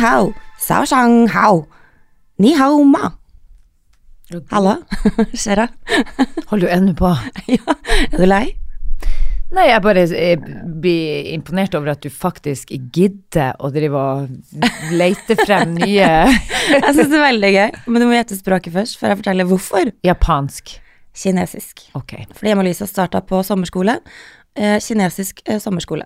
hao, sao shang hao, ni hao ma. Hallo, skjer? Holder du ennå på? Ja, er du lei? Nei, jeg bare jeg blir imponert over at du faktisk gidder å drive og lete frem nye Jeg syns det er veldig gøy, men du må gjette språket først, før jeg forteller hvorfor. Japansk. Kinesisk. Ok. Fordi Emma-Lisa starta på sommerskole. Eh, kinesisk eh, sommerskole.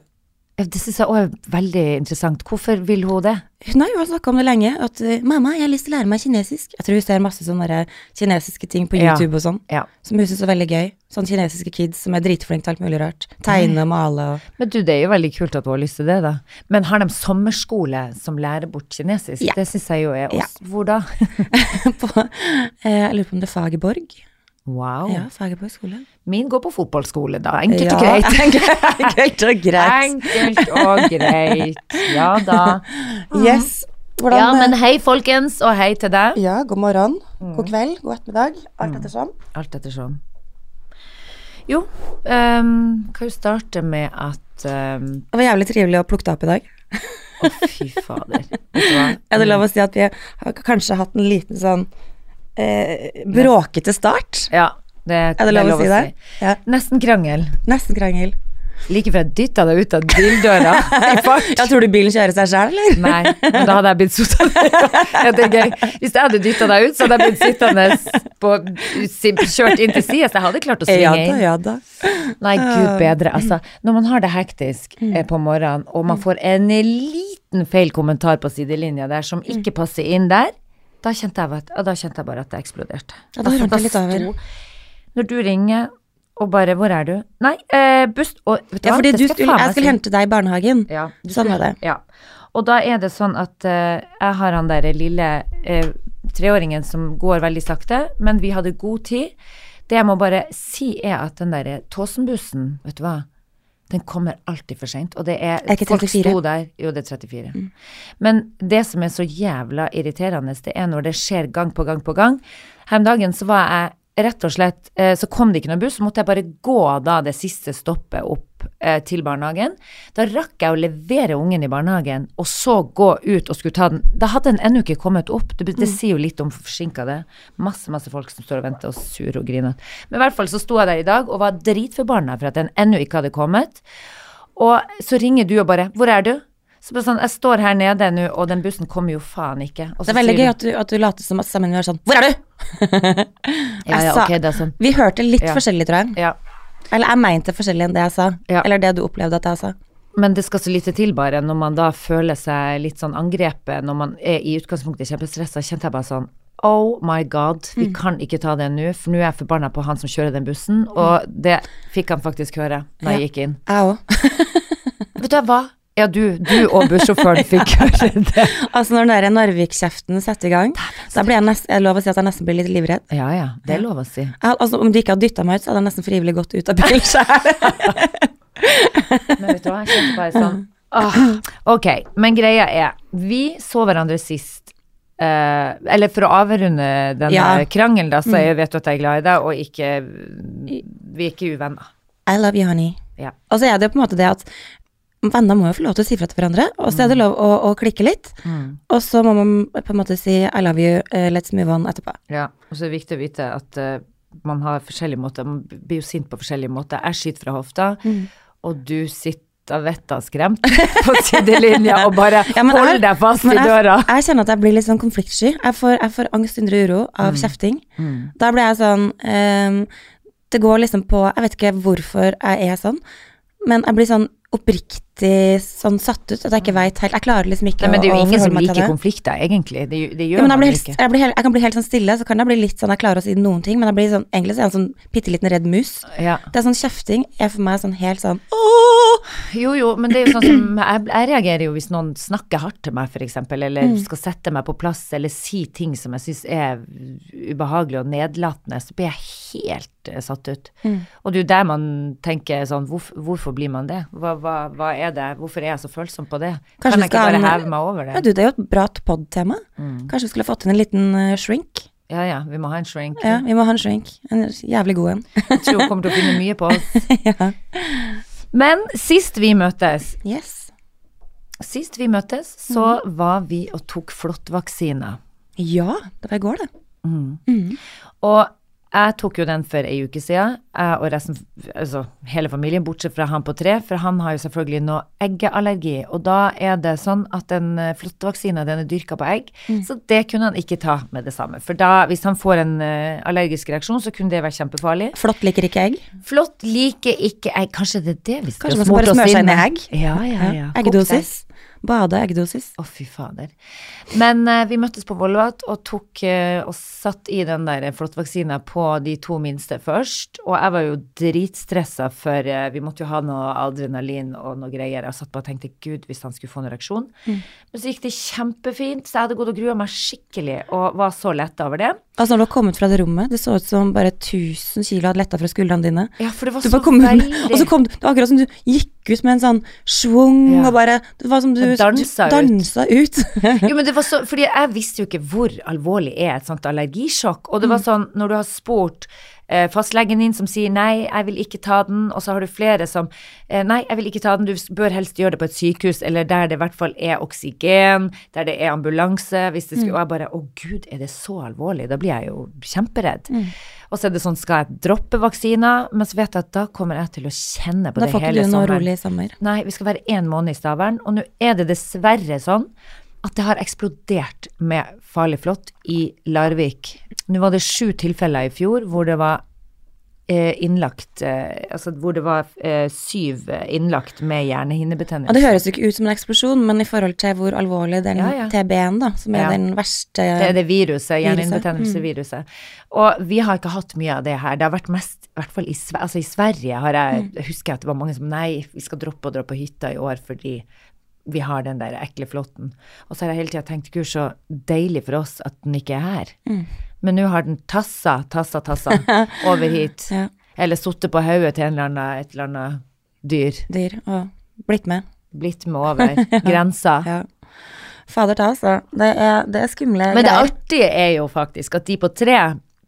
Det syns jeg òg er veldig interessant. Hvorfor vil hun det? Hun har jo snakka om det lenge, at eh, 'mamma, jeg har lyst til å lære meg kinesisk'. Jeg tror hun ser masse sånne kinesiske ting på Ja. YouTube og sånn, Ja. som hun syns er veldig gøy. Sånne kinesiske kids som er dritflinke til alt mulig rart. Tegne og male og Men du, det er jo veldig kult at hun har lyst til det, da. Men har de sommerskole som lærer bort kinesisk? Ja. Det syns jeg jo er Ja. oss. Hvor da? på eh, Jeg lurer på om det er Fagerborg. Wow. Ja, Fagerborg skole. Min går på fotballskole, da. Enkelt og greit. Enkelt og greit. Enkelt og greit. Ja da. Yes. Hvordan Ja, men hei, folkens, og hei til deg. Ja, god morgen, Mm. god kveld, god ettermiddag. Alt ettersom. Alt ettersom. Jo, um, kan jo starte med at um, Det var jævlig trivelig å plukke deg opp i dag. Å, fy fader. Vet du hva? Er det lov å si at vi har kanskje hatt en liten sånn eh, bråkete start? Ja, det, Er det lov å si det? Ja. Nesten krangel. Nesten krangel. Like før jeg dytta deg ut av bildøra i fart. Jeg tror du bilen kjører seg sjøl, eller? Nei, men da hadde jeg blitt sota ja, gøy. Hvis jeg hadde dytta deg ut, så hadde jeg blitt sittende på kjørt inn til sides. jeg hadde klart å svinge inn. ja da. Nei, gud bedre. Altså, når man har det hektisk Mm. eh, på morgenen, og man får en liten feil kommentar på sidelinja der som Mm. ikke passer inn der, da kjente jeg, vet- da kjente jeg bare at det eksploderte. Ja, da rant det litt over. Når du ringer og bare 'Hvor er du?' Nei, eh, buss og Ja, fordi du skulle, jeg skulle hente deg i barnehagen. Ja, du Sånn var det. Ja. Og da er det sånn at eh, jeg har han der lille eh, treåringen som går veldig sakte, men vi hadde god tid. Det jeg må bare si er at den der Tåsenbussen, vet du hva, den kommer alltid for seint. Og det er, Er Folk 34? sto der Jo, det er 34. Men det som er så jævla irriterende, det er når det skjer gang på gang på gang. Her om dagen så var jeg rett og slett eh, Så kom det ikke noen buss, så måtte jeg bare gå da det siste stoppet opp eh, til barnehagen. Da rakk jeg å levere ungen i barnehagen, og så gå ut og skulle ta den. Da hadde den ennå ikke kommet opp. Det, det sier jo litt om forsinka det. Masse, masse folk som står og venter og surer og griner. Men i hvert fall så sto jeg der i dag og var dritforbanna for at den ennå ikke hadde kommet. Og så ringer du og bare 'Hvor er du?' Så sånn, Jeg står her nede nå, og den bussen kommer jo faen ikke. Det er veldig gøy at du, at du later som at din er sånn Hvor er du? Ja, ja, sa- ok, det er sånn. Vi hørte litt Ja. forskjellig, tror jeg. Ja. Eller jeg mente forskjellig enn det jeg sa. Ja. Eller det du opplevde at jeg sa. Men det skal så lite til, bare, når man da føler seg litt sånn angrepet, når man er i utgangspunktet kjempestressa, kjente jeg bare sånn Oh my god, vi Mm. kan ikke ta det nå, for nå er jeg forbanna på han som kjører den bussen, og det fikk han faktisk høre da jeg gikk inn. Jeg òg. Vet du hva? Ja, du, du og bussjåføren fikk høre det. Altså, når den der Narvik-kjeften setter i gang, da blir jeg nesten Jeg lov å si at jeg nesten blir litt livredd. Ja ja, det er lov å si. Altså, om du ikke hadde dytta meg ut, så hadde jeg nesten frivillig gått ut av bilen sjøl. Men vet du hva, jeg kjente bare sånn oh, Ok, men greia er, vi så hverandre sist. Uh, eller for å avrunde den Ja. krangelen, da, så jeg vet du at jeg er glad i deg, og ikke Vi er ikke uvenner. I love you, honey. Ja. Og så er det jo på en måte det at venner må jo få lov til å si fra til hverandre, og så er Mm. det lov å, å klikke litt. Og så må man på en måte si I love you, eh, let's move on etterpå. Ja, og så er det viktig å vite at uh, man har forskjellige måter, man blir jo sint på forskjellige måter. Jeg skyter fra hofta, Mm. og du sitter vettet skremt på sidelinja og bare Ja, holder deg fast i døra. jeg kjenner at jeg blir litt sånn konfliktsky. Jeg får, jeg får angst, indre uro av kjefting. Da blir jeg sånn um, Det går liksom på Jeg vet ikke hvorfor jeg er sånn, men jeg blir sånn oppriktig sånn satt ut at jeg ikke veit helt Jeg klarer liksom ikke Nei, men det er jo ingen som forholde meg til liker det. konflikter, egentlig. Det, det gjør Ja, man helt, ikke. jeg, blir helt, jeg kan bli helt sånn stille, så kan jeg bli litt sånn Jeg klarer å si noen ting, men jeg blir sånn, egentlig så er jeg en sånn bitte liten redd mus. Ja. Det er sånn kjefting er for meg sånn helt sånn Åh! Jo, jo, men det er jo sånn som jeg, jeg reagerer jo hvis noen snakker hardt til meg, eksempel, eller Mm. skal sette meg på plass, eller si ting som jeg syns er ubehagelig og nedlatende, så blir jeg helt eh, satt ut. Mm. Og det er jo der man tenker sånn, hvorfor, hvorfor blir man det? Hva, hva, hva er det? Hvorfor er jeg så følsom på det? Kanskje kan jeg ikke bare heve meg over Ja, det? du, det er jo et bra pod-tema. Mm. Kanskje vi skulle fått inn en liten uh, shrink? Ja ja, vi må ha en shrink. Ja, vi må ha en shrink. En jævlig god en. Jeg tror hun kommer til å finne mye på oss. ja. Men sist vi møttes, Yes. Sist vi møttes, så var vi og tok flåttvaksine. Ja, det var i går, det. Og jeg tok jo den for ei uke siden, jeg og resten, altså hele familien, bortsett fra han på tre, for han har jo selvfølgelig noe eggeallergi. Og da er det sånn at den eh, flåttvaksinen, den er dyrka på egg, så det kunne han ikke ta med det samme. For da, hvis han får en eh, allergisk reaksjon, så kunne det være kjempefarlig. Flott liker ikke egg. Flått liker ikke egg, kanskje det er det vi skal Kanskje man skal bare smøre seg inn i egg? Ja, ja, ja. Eggedosis. Bade eggedosis. Å, fy fader. Men eh, vi møttes på Volvat og tok eh, og satt i den der flåttvaksina på de to minste først. Og jeg var jo dritstressa, for eh, vi måtte jo ha noe adrenalin og noe greier. Jeg satt bare og tenkte gud, hvis han skulle få en reaksjon. Men så gikk det kjempefint, så jeg hadde gått og grua meg skikkelig og var så letta over det. Altså når du har kommet fra det rommet, det så ut som bare 1000 kilo hadde letta fra skuldrene dine. Ja, for det var Du så ut veldig og så kom du, det var akkurat som du gikk ut med en sånn schwung Ja. og bare Det var som du, dansa du dansa ut. Jo, men det var så, fordi jeg visste jo ikke hvor alvorlig er et sånt allergisjokk. Og det Mm. var sånn, når du har spurt eh, fastlegen din som sier nei, jeg vil ikke ta den, og så har du flere som eh, nei, jeg vil ikke ta den, du bør helst gjøre det på et sykehus, eller der det i hvert fall er oksygen, der det er ambulanse, hvis det Mm. og jeg bare, å gud, er det så alvorlig? Da blir jeg jo kjemperedd. Mm. Og så er det sånn, skal jeg droppe vaksiner? Men så vet jeg at da kommer jeg til å kjenne på Da det får ikke hele du noe sommeren. rolig sommer. Nei, vi skal være én måned i Stavern, og nå er det dessverre sånn at det har eksplodert med farlig flått i Larvik. Nå var det sju tilfeller i fjor hvor det var eh, innlagt eh, Altså hvor det var eh, syv innlagt med Og hjernehinnebetennelse. det høres jo ikke ut som en eksplosjon, men i forhold til hvor alvorlig den Ja, ja. TB-en, da, som er Ja. den verste Det er det viruset, Viruset, Mm. Og vi har ikke hatt mye av det her. Det har vært mest, i hvert fall i, altså i Sverige har jeg, mm. husker at det var mange som nei, vi skal droppe å dra på hytta i år fordi vi har den der ekle flåtten. Og så har jeg hele tida tenkt gud, så deilig for oss at den ikke er her. Men nå har den tassa, tassa, tassa over hit. Ja. Eller sittet på hodet til en eller annen, et eller annet dyr. dyr og blitt med. Blitt med over grensa. Ja. Fader ta, altså. Det er, det er skumle Men det artige er jo faktisk at de på tre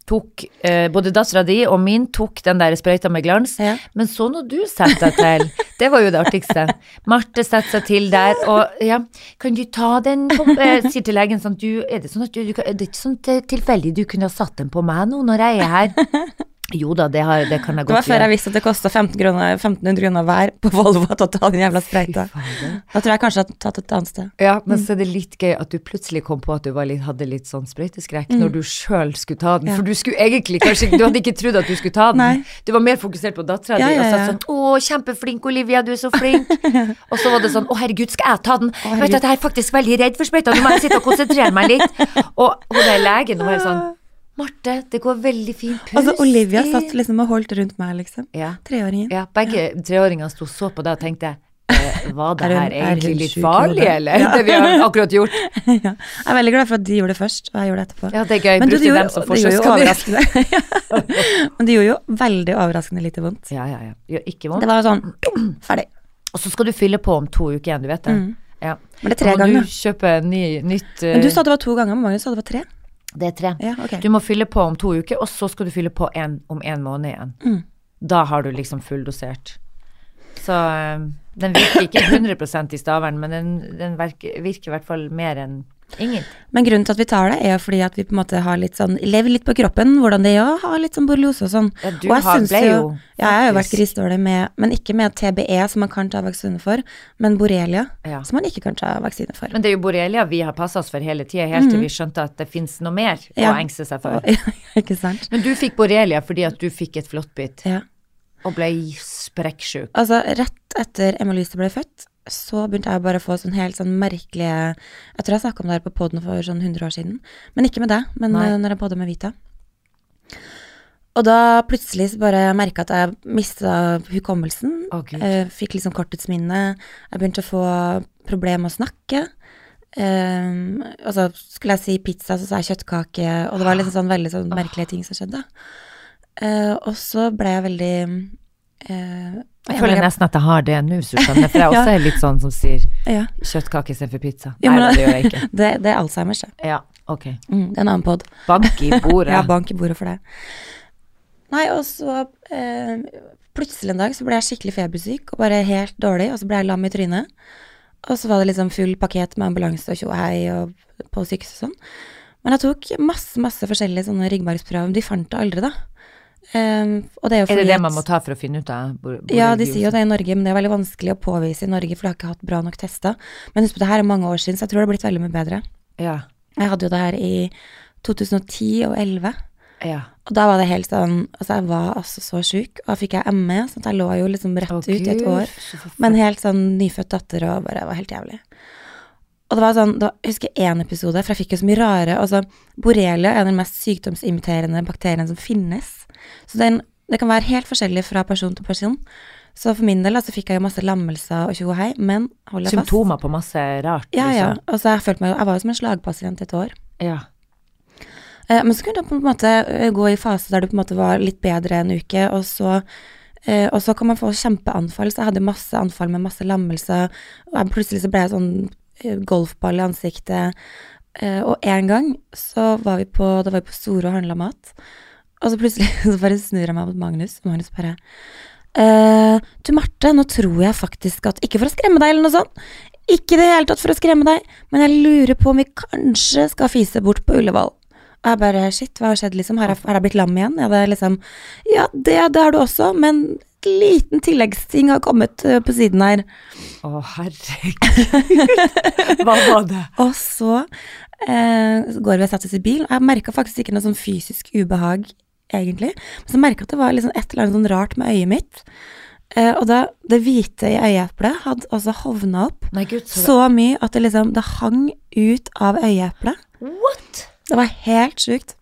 tok, eh, både dattera di og min tok den der sprøyta med glans, Ja. men så når du setter deg til, det var jo det artigste. Marte setter seg til der, og ja, kan du ta den på, eh, sier til legen sånn, du, er det sånn at du, du er det ikke sånn til- tilfeldig du kunne ha satt den på meg nå når jeg er her? Jo da, det, har, det kan jeg Det var før jeg visste at det kosta 1500 kroner hver på Volvo å ta den jævla sprøyta. Da tror jeg kanskje jeg hadde tatt et annet sted. Ja, men så er det litt gøy at du plutselig kom på at du var litt, hadde litt sånn sprøyteskrekk når du sjøl skulle ta den. Mm. Ja. For du skulle egentlig kanskje Du hadde ikke trodd at du skulle ta den. Nei. Du var mer fokusert på dattera Ja, di og ja, sa ja. sånn 'Å, kjempeflink, Olivia, du er så flink'. og så var det sånn 'Å, herregud, skal jeg ta den?' Å, Vet du at jeg er faktisk veldig redd for sprøyta, nå må jeg sitte og konsentrere meg litt. Og hun der legen hun er sånn 'Marte, det går veldig fint. Pust Altså, Olivia satt liksom og holdt rundt meg, liksom. ja. Treåringen. ja, begge treåringene sto og så på det og tenkte eh, Var det Er her er egentlig litt farlig, eller? Ja. Det vi har akkurat gjort. ja. Jeg er veldig glad for at de gjorde det først, og jeg gjorde det etterpå. Ja, det er gøy. Men du, gjorde, dem som overraskende Men det gjorde jo veldig overraskende lite vondt. Ja, ja, ja. Gjør ikke vondt. Det var sånn ferdig. Og så skal du fylle på om to uker igjen, du vet det. Ja. Men det er tre ganger. må du kjøpe ny, nytt uh... Men du sa det var to ganger, men Magnus sa det var tre. Det er tre. Ja, okay. Du må fylle på om to uker, og så skal du fylle på en, om en måned igjen. Mm. Da har du liksom fulldosert. Så eh, den virker ikke 100% i Stavern, men den, den virker, virker i hvert fall mer enn ingen. Men grunnen til at vi tar det, er fordi at vi på en måte har litt sånn Lever litt på kroppen, hvordan det er å ha litt sånn borreliose og sånn. Ja, du og jeg har- ble jo Ja, jeg har jo vært grisdårlig grisedårlig med Men ikke med TBE, som man kan ta vaksine for, men borrelia, Ja. som man ikke kan ta vaksine for. Men det er jo borrelia vi har passa oss for hele tida, helt til vi skjønte at det fins noe mer Mhm. Ja. å engste seg for. Ikke sant? Men du fikk borrelia fordi at du fikk et flåttbitt Ja. og ble sprekksjuk. Altså, rett etter Emma Lyse ble født, så begynte jeg bare å få sånn helt sånn merkelige Jeg tror jeg snakka om det her på poden for sånn 100 år siden. Men ikke med deg, men Nei. eh, når jeg podda med Vita. Og da plutselig så bare merka at jeg mista hukommelsen. Oh. Eh, fikk liksom korttidsminne. Jeg begynte å få problemer med å snakke. Um, og så skulle jeg si pizza, så sa jeg kjøttkake, og det var liksom sånn veldig sånn merkelige ting som skjedde. Eh, og så ble jeg veldig eh, Jeg føler nesten at jeg har det nå, Susanne, for jeg Ja. også er litt sånn som sier ja, kjøttkake istedenfor pizza. Ja, Nei, men- det gjør jeg ikke. det, det er Alzheimers, det. Ja, ok. Mm, det er en annen pod. Bank i bordet. Ja, bank i bordet for det. Nei, og så eh, plutselig en dag så ble jeg skikkelig febersyk og bare helt dårlig, og så ble jeg lam i trynet. Og så var det liksom full pakket med ambulanse og tjo hei og på sykehuset og sånn. Men jeg tok masse, masse forskjellige sånne ryggmargsprøver. De fant det aldri, da. Um, og det er jo Er det det at- man må ta for å finne ut av? ja, de sier jo det i Norge, men det er veldig vanskelig å påvise i Norge, for de har ikke hatt bra nok tester. Men husk på, det her er mange år siden, så jeg tror det har blitt veldig mye bedre. Ja. Jeg hadde jo det her i 2010 og 2011, ja. og da var det helt sånn Altså, jeg var altså så sjuk, og da fikk jeg ME, så jeg lå jo liksom rett oh, ut i et år. Med en Men helt sånn nyfødt datter og bare var helt jævlig. Og det var sånn, da, jeg husker én episode, for jeg fikk jo så mye rare altså, Borrelia er den mest sykdomsimiterende bakterien som finnes. Så den, det kan være helt forskjellig fra person til person. Så for min del altså, fikk jeg jo masse lammelser og tjo og hei, men hold deg fast. Symptomer på masse rart. Ja, ja. Og så jeg følte meg jo Jeg var jo som en slagpasient et år. ja. Eh, men så kunne det på en måte eh, gå i fase der du på en måte var litt bedre en uke, og så eh, og så kan man få kjempeanfall. Så jeg hadde masse anfall med masse lammelser, og jeg, plutselig så ble jeg sånn eh, golfball i ansiktet. Eh, og en gang så var vi på, da var vi på Store og handla mat, og så plutselig så bare snur jeg meg mot Magnus, og Magnus bare eh, Du, Marte, nå tror jeg faktisk at Ikke for å skremme deg, eller noe sånt. Ikke i det hele tatt for å skremme deg, men jeg lurer på om vi kanskje skal fise bort på Ullevål. Og jeg bare shit, hva har skjedd, liksom? Har jeg, har jeg blitt lam igjen? Ja, det er liksom Ja, det, det har du også, men liten tilleggsting har kommet eh, på siden her. Å, herregud. Hva var det? Og så, eh, så går vi og setter oss i bil, og jeg merka faktisk ikke noe sånn fysisk ubehag, egentlig. Men så merka jeg at det var liksom et eller annet sånn rart med øyet mitt. Eh, og da, det hvite i øyeeplet hadde altså hovna opp Nei, gud, så, så mye at det liksom Det hang ut av øyeeplet. What? Det var helt sjukt.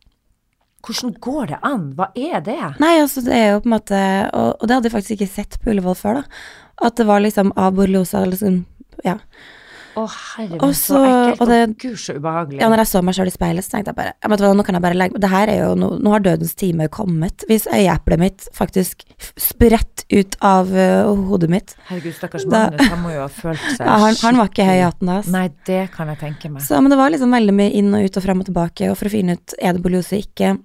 Hvordan går det an? Hva er det? Nei, altså det er jo på en måte Og, og det hadde jeg faktisk ikke sett på Ullevål før, da. At det var liksom av borreliosa, liksom Ja. Å, herre Og så så- ekkelt. og det- og Gud, så ubehagelig. Ja, når jeg så meg sjøl i speilet, så tenkte jeg bare ja, vet Nå kan jeg bare legge Det her er jo Nå, nå har dødens time kommet. Hvis øyeeplet mitt faktisk spredt ut av uh, hodet mitt Herregud, stakkars Magnus, han må jo ha følt seg ja, han, han var ikke høy i hatten da. Nei, det kan jeg tenke meg. Så, men det var liksom veldig mye inn og ut og frem og tilbake, og for å finne ut er det borreliose ikke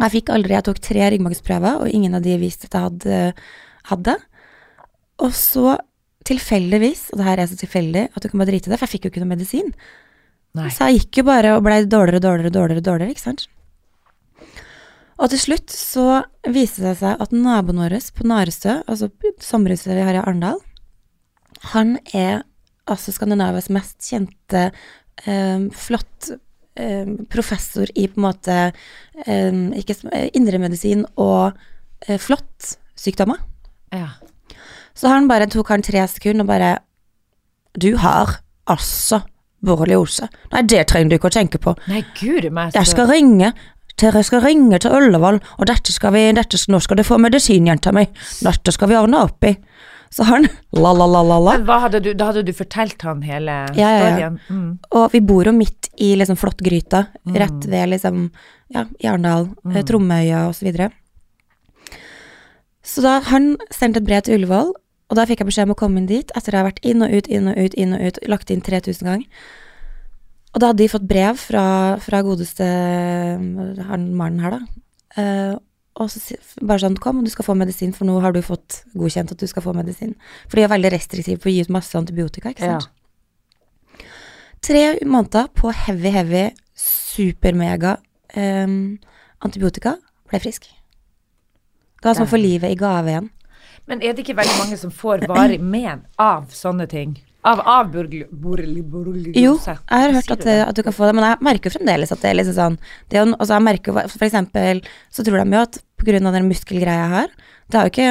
Jeg fikk aldri Jeg tok tre ryggmargsprøver, og ingen av de viste at jeg hadde, hadde. Og så tilfeldigvis, og det her er så tilfeldig at du kan bare drite i det, for jeg fikk jo ikke noe medisin. Nei. Så jeg gikk jo bare og blei dårligere og dårligere og dårligere, dårligere, ikke sant. Og til slutt så viste det seg at naboen vår på Narestø, altså sommerhuset vi har i Arendal, han er altså Skandinavias mest kjente eh, flott eh, professor i på en måte eh, indremedisin og eh, flåttsykdommer. Ja. Så han bare tok han tre sekunder og bare Du har altså borreliose. Nei, det trenger du ikke å tenke på. Nei, gud meg. Jeg skal ringe dere skal ringe til Ullevål, og dette skal vi, dette, nå skal du få medisin, jenta mi. Dette skal vi ordne opp i. Så han hadde du, da hadde du fortalt han hele Ja, ja, ja. Mm. Og vi bor jo midt i liksom Flåttgryta, rett ved liksom, ja, Arendal, eh, Tromøya og så videre. Så da han sendte et brev til Ullevål, og da fikk jeg beskjed om å komme inn dit, etter å ha vært inn og ut, inn og ut, inn og ut, lagt inn 3000 ganger. Og da hadde de fått brev fra, fra godeste eh, han mannen her, da. Eh, og så bare sånn, kom, du skal få medisin, for nå har du fått godkjent at du skal få medisin. For de er veldig restriktive på å gi ut masse antibiotika, ikke Ja. Tre måneder på heavy, heavy, supermega um, antibiotika, ble frisk. Det var som å få livet i gave igjen. Men er det ikke veldig mange som får varig men av sånne ting? Av, av? Jo, jeg har hørt at, at du kan få det, men jeg merker fremdeles at det er liksom sånn det er jo, altså jeg merker, For eksempel så tror de jo at av den muskelgreia har det har jo ikke,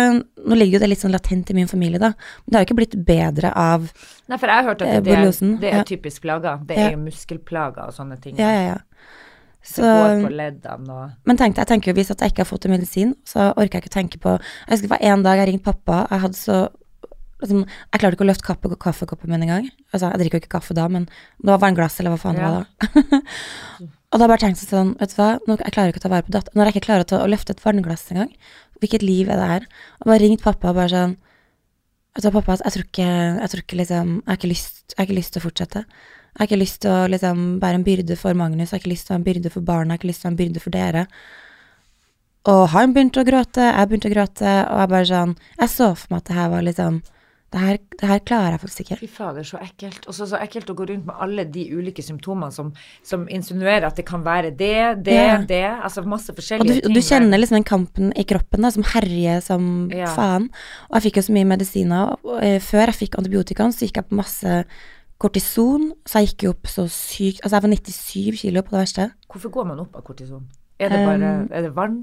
Nå ligger jo det litt sånn latent i min familie, da, men det har jo ikke blitt bedre av Nei, for jeg har hørt at Eh, det, det, er, det er typisk plager. Det er jo muskelplager og sånne ting. Ja, ja, ja. Så, går på leddene og men tenk deg, jeg tenker jo hvis at jeg ikke har fått en medisin, så orker jeg ikke å tenke på Jeg husker det var en dag jeg ringte pappa, jeg hadde så liksom, Jeg klarte ikke å løfte kaffe, kaffekoppen min engang. Altså, jeg drikker jo ikke kaffe da, men det var vannglass, eller hva faen det var da. og da bare tenkte jeg sånn, vet du hva, nå, jeg klarer ikke å ta vare på datteren. Når jeg ikke klarer å, ta, å løfte et vannglass engang, hvilket liv er det her? Og bare ringte pappa og bare sånn Vet du hva, pappa, jeg tror ikke, jeg tror ikke liksom jeg har ikke lyst til å fortsette. Jeg har ikke lyst til å liksom være en byrde for Magnus, jeg har ikke lyst til å være en byrde for barna, jeg har ikke lyst til å være en byrde for dere. Og han begynte å gråte, jeg begynte å gråte, og jeg bare sånn Jeg så for meg at det her var liksom Det her, det her klarer jeg faktisk ikke. Fy fader, så ekkelt. Og så så ekkelt å gå rundt med alle de ulike symptomene som, som insinuerer at det kan være det, det, Ja. det. Altså masse Og forskjellige du, ting. du kjenner liksom den kampen i kroppen da, som herjer som Ja. faen. Og jeg fikk jo så mye medisiner. Og, eh, før jeg fikk antibiotikaen, så gikk jeg på masse kortison, så jeg gikk jo opp så sykt Altså, jeg var 97 kilo på det verste. Hvorfor går man opp av kortison? Er det bare Um, Er det vann?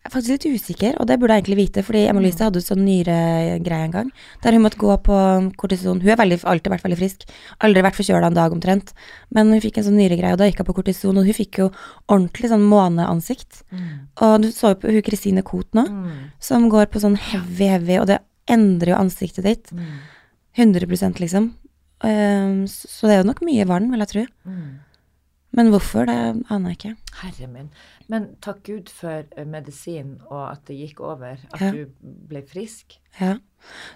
Jeg er faktisk litt usikker, og det burde jeg egentlig vite, fordi Emma-Lise hadde jo sånn nyregreie en gang, der hun måtte gå på kortison. Hun har alltid vært veldig frisk, aldri vært forkjøla en dag omtrent, men hun fikk en sånn nyregreie, og da gikk hun på kortison, og hun fikk jo ordentlig sånn måneansikt. Og du så jo på hun Kristine Koht nå, Mm. som går på sånn heavy, heavy, og det endrer jo ansiktet ditt. Mm. 100 liksom. Um, så det er jo nok mye vann, vil jeg tro. Mm. Men hvorfor, det aner jeg ikke. Herre min. Men takk Gud for eh, medisin og at det gikk over. At Ja. du ble frisk. Ja.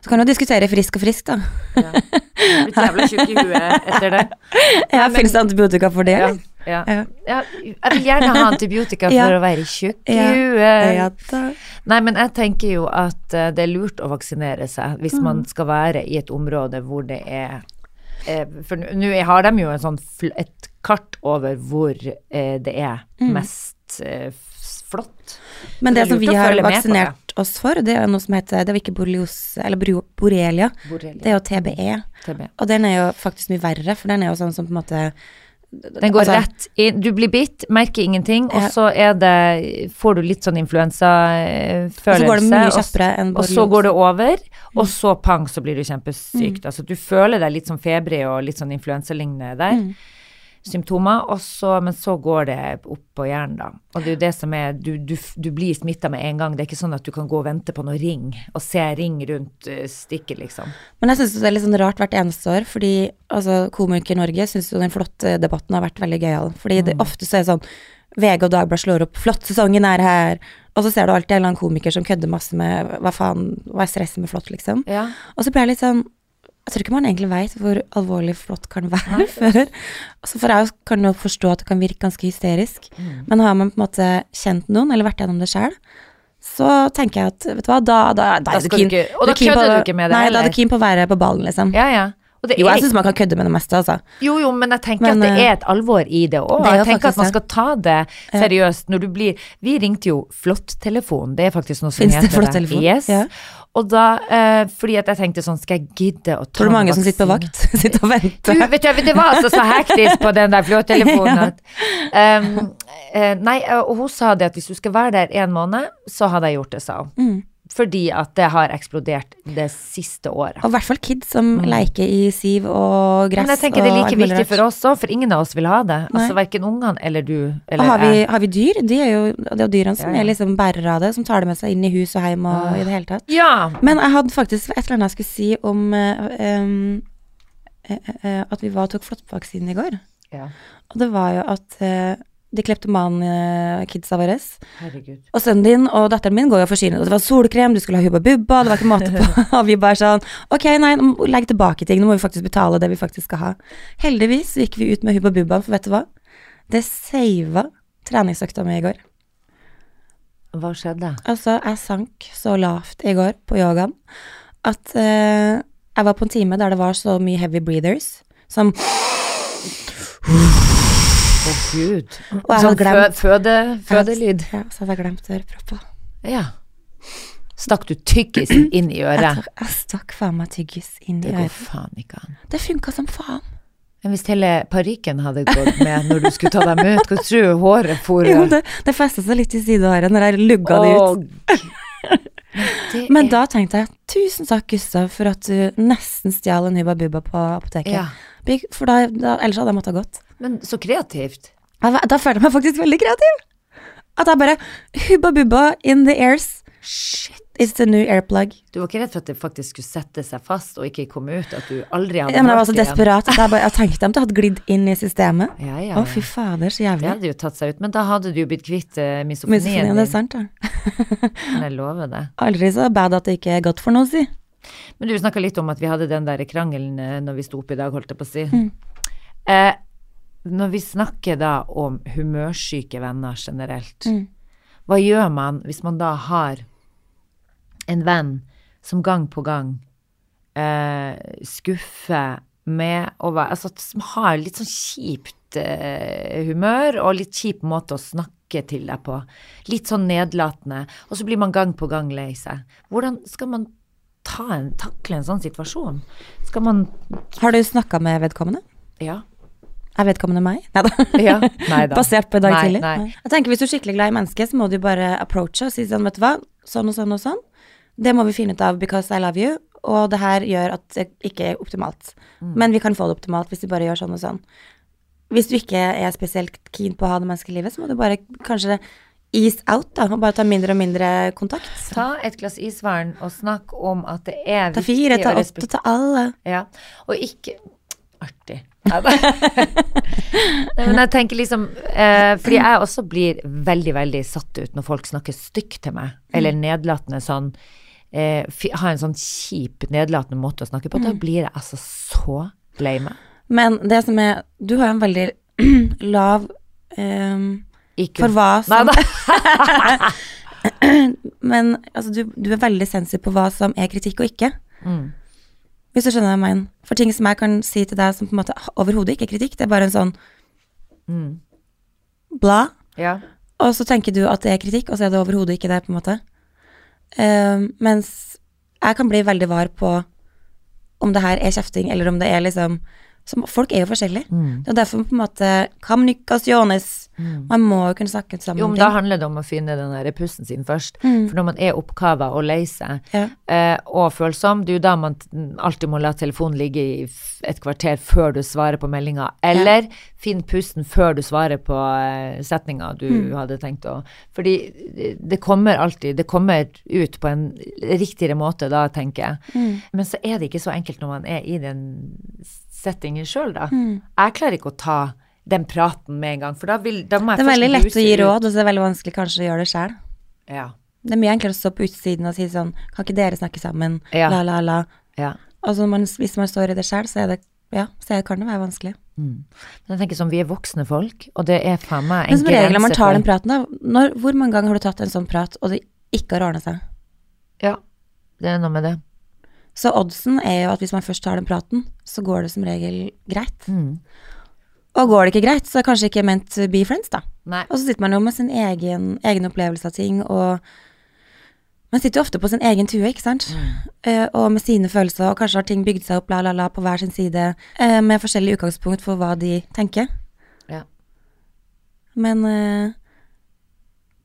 Så kan du diskutere frisk og frisk, da. Ja. Du blitt jævla tjukk i huet etter det. Ja, fins det antibiotika for det, eller? ja. Ja. ja. Jeg vil gjerne ha antibiotika for å være tjukk i huet. Nei, men jeg tenker jo at eh, det er lurt å vaksinere seg hvis Mm. man skal være i et område hvor det er For nå har de jo en sånn et kart over hvor eh, det er Mm. mest eh, flott. Men det det som vi har vaksinert oss for, det er noe som heter Det var ikke borreliose, eller borrelia. Borrelia. Det er jo TBE. TB. Og den er jo faktisk mye verre, for den er jo sånn som på en måte Den går altså, rett inn. Du blir bitt, merker ingenting, og så det Får du litt sånn influensafølelse. Og så går det mye og kjappere enn Og så går det over, Mm. og så pang, så blir du kjempesyk. Altså du føler deg litt sånn febrig og litt sånn influensalignende der. Mm. Symptomer, så, men så går det opp på hjernen, da. Og det er jo det som er Du, du, du blir smitta med en gang. Det er ikke sånn at du kan gå og vente på noe ring, og se ring rundt uh, stikket, liksom. Men jeg syns det er litt sånn rart hvert eneste år, fordi altså, Komiker-Norge syns jo den flotte debatten har vært veldig gøyal. Fordi Mm. det, ofte så er det sånn VG og Dagbladet slår opp 'flott, sesongen er her', og så ser du alltid en eller annen komiker som kødder masse med 'hva faen, hva er stresset med flott', liksom. Ja. Og så blir jeg litt sånn Jeg tror ikke man egentlig veit hvor alvorlig flott kan være før. Altså for jeg kan jo forstå at det kan virke ganske hysterisk, Mm. men har man på en måte kjent noen, eller vært gjennom det sjøl, så tenker jeg at vet du hva, da, da, da, Da er du keen du ikke- og da er kødder du ikke med det Nei, da er heller. du keen på å være på ballen, liksom. ja, ja. Jo, jeg syns man kan kødde med det meste, altså. Jo, jo, men jeg tenker Men, at det eh, er et alvor i det òg. Jeg tenker at man skal ta det seriøst når du blir Vi ringte jo Flott-telefon, det er faktisk noe som Finnes det heter flott-telefon? Yes. Ja. Og da, eh, fordi at jeg tenkte sånn, skal jeg gidde å ta Tror du mange som sitter på vakt, sitter og Du, venter? vet du, det var altså så hektisk på den der flåtelefonen. ja. um, eh, Nei, og hun sa det at hvis du skal være der en måned, så hadde jeg gjort det, sa hun. Mm. Fordi at det har eksplodert det siste året. Og i hvert fall kids som leker i siv og gress Mm. Men jeg tenker det er like viktig for oss òg, for ingen av oss vil ha det. Nei. Altså Verken ungene eller du. Eller har vi, har vi dyr? De er jo, det er jo dyrene som Ja, ja. er liksom bærere av det, som tar det med seg inn i hus og hjem og Ah. i det hele tatt. Ja. Men jeg hadde faktisk et eller annet jeg skulle si om um, at vi var og tok flåttvaksine i går. ja. Og det var jo at eh, de kleptoman-kidsa våre Herregud. og sønnen din og datteren min går jo for skyene. Det var solkrem, du skulle ha Hubba Bubba, det var ikke måte på. Og vi bare sånn Ok, nei, legg tilbake ting, nå må vi faktisk betale det vi faktisk skal ha. Heldigvis gikk vi ut med Hubba Bubbaen, for vet du hva? Det sava treningsøkta mi i går. Hva skjedde? Altså, jeg sank så lavt i går på yogaen at eh, jeg var på en time der det var så mye heavy breathers som Å, gud. Og jeg Sånn glemt- føde, fødelyd. Ja, så hadde jeg glemt ørepropper. Ja. Stakk du tyggisen inn i øret? jeg stakk faen meg tyggis inn i øret. Det går faen ikke an. Det funka som faen. Men hvis hele parykken hadde gått med når du skulle ta dem ut, hva tror du håret for Jo, det, det festa seg litt i sidehåret når jeg lugga det ut. det Men da tenkte jeg tusen takk, Gustav, for at du nesten stjal en Hubba Bubba på apoteket. Ja. For da, da, ellers hadde jeg måttet ha gått. Men så kreativt. Da, Da føler jeg meg faktisk veldig kreativ. At jeg bare Hubba Bubba in the airs. Shit. It's the new airplug. Du var ikke redd for at det faktisk skulle sette seg fast og ikke komme ut? At du aldri hadde Ja, men jeg var så desperat jeg, bare, jeg tenkte om det hadde glidd inn i systemet. Ja, ja, Å, ja. fy fader, så Det hadde jo tatt seg ut, men da hadde du jo blitt kvitt uh, misofonien Misofoni, din. det er sant. Kan jeg lover det. Aldri så bad at det ikke er godt for noe, si. Men du snakka litt om at vi hadde den der krangelen eh, når vi sto opp i dag, holdt jeg på å si. Mm. Eh, når vi snakker da om humørsyke venner generelt, Mm. hva gjør man hvis man da har en venn som gang på gang eh, skuffer med å være Altså som har litt sånn kjipt eh, humør og litt kjip måte å snakke til deg på. Litt sånn nedlatende. Og så blir man gang på gang lei seg. Hvordan skal man ta en, takle en sånn situasjon? Skal man Har du snakka med vedkommende? Ja. Er vedkommende meg? Neida. Ja. Nei da. Basert på i dag Nei, tidlig? nei. Jeg tenker Hvis du er skikkelig glad i mennesket, så må du bare approache og si sånn, vet du hva, sånn og sånn og sånn. Det må vi finne ut av because I love you, og det her gjør at det ikke er optimalt. Mm. Men vi kan få det optimalt hvis vi bare gjør sånn og sånn. Hvis du ikke er spesielt keen på å ha det menneskelivet, livet, så må du bare kanskje ease out, da, og bare ta mindre og mindre kontakt. Ta et glass isvern og snakk om at det er Ta fire, ta åtte, ta alle. Ja, og ikke Artig. Ja. Nei, men jeg tenker liksom eh, Fordi jeg også blir veldig, veldig satt ut når folk snakker stygt til meg, eller nedlatende sånn eh, Har en sånn kjip, nedlatende måte å snakke på. Da blir jeg altså så lei meg. Men det som er Du har en veldig lav ehm, Ikke For hva som. Men altså, du, du er veldig sensitiv på hva som er kritikk og ikke. Mm. Hvis du skjønner hva jeg mener. For ting som jeg kan si til deg som på en måte overhodet ikke er kritikk, det er bare en sånn Mm. bla, Ja. og så tenker du at det er kritikk, og så er det overhodet ikke det, på en måte. Uh, mens jeg kan bli veldig var på om det her er kjefting, eller om det er liksom som, Folk er jo forskjellige. Mm. Det er derfor på en måte Kommunikasjones. Man må jo kunne snakke sammen Jo, men da handler det om å finne den der pusten sin først. Mm. For når man er oppkava og lei seg, Ja. eh, og følsom, det er jo da man alltid må la telefonen ligge i et kvarter før du svarer på meldinga, eller finn pusten før du svarer på eh, setninga du Mm. hadde tenkt å Fordi det- det kommer alltid Det kommer ut på en riktigere måte da, tenker jeg. Mm. Men så er det ikke så enkelt når man er i den settingen sjøl, da. Mm. Jeg klarer ikke å ta den praten med en gang, for da, vil, da må jeg Det er veldig lett å gi råd, og så er det veldig vanskelig kanskje å gjøre det sjøl. Ja. Det er mye enklere å stå på utsiden og si sånn Kan ikke dere snakke sammen? Ja. La, la, la. ja. Altså man, hvis man står i det sjøl, så er det Ja, så kan det være vanskelig. Mm. Men jeg tenker sånn, vi er voksne folk, og det er faen meg Men som regel når man tar den praten, da når, Hvor mange ganger har du tatt en sånn prat, og det ikke har ordna seg? Ja, det er noe med det. Så oddsen er jo at hvis man først tar den praten, så går det som regel greit. Mm. Og går det ikke greit, så er det kanskje ikke meant to be friends, da. Nei. Og så sitter man jo med sin egen, egen opplevelse av ting, og man sitter jo ofte på sin egen tue, ikke sant? Eh, og med sine følelser, og kanskje har ting bygd seg opp la, la, la, på hver sin side, uh, med forskjellig utgangspunkt for hva de tenker. Ja. Men uh,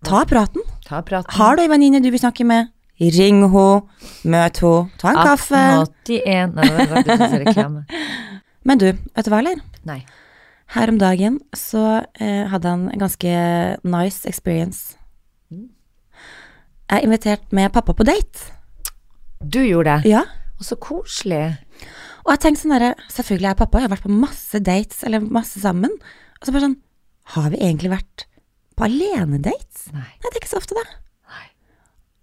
ta praten. Ta praten. Har du ei venninne du vil snakke med, ring henne, møt henne, ta en kaffe. 1881 Nei, det var faktisk reklame. Men du, vet du hva, eller? Nei. Her om dagen så eh, hadde han en ganske nice experience. Jeg er invitert med pappa på date. Du gjorde det? Ja. Og så koselig. Og jeg tenkte sånn derre Selvfølgelig er pappa, jeg har vært på masse dates, eller masse sammen. Og så bare sånn Har vi egentlig vært på alenedates? Nei. Nei, det er ikke så ofte, det.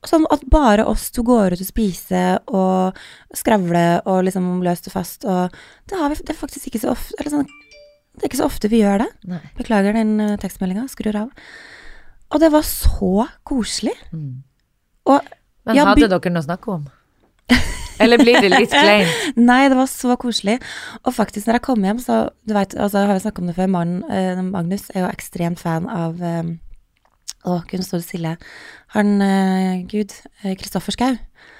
Sånn at bare oss to går ut og spiser og skravler og liksom løst og fast og Det har vi det er faktisk ikke så ofte Eller sånn Det er ikke så ofte vi gjør det. Nei. Beklager den uh, tekstmeldinga, skrur av. Og det var så koselig. Mm. Og Men hadde dere noe å snakke om? Eller blir det litt kleint? Nei, det var så koselig. Og faktisk, når jeg kom hjem, så Du vet, altså, jeg har jo snakka om det før, mannen, eh, Magnus er jo ekstremt fan av eh, Å, kunne stå stille. Han eh, Gud, eh, Kristoffer Schau.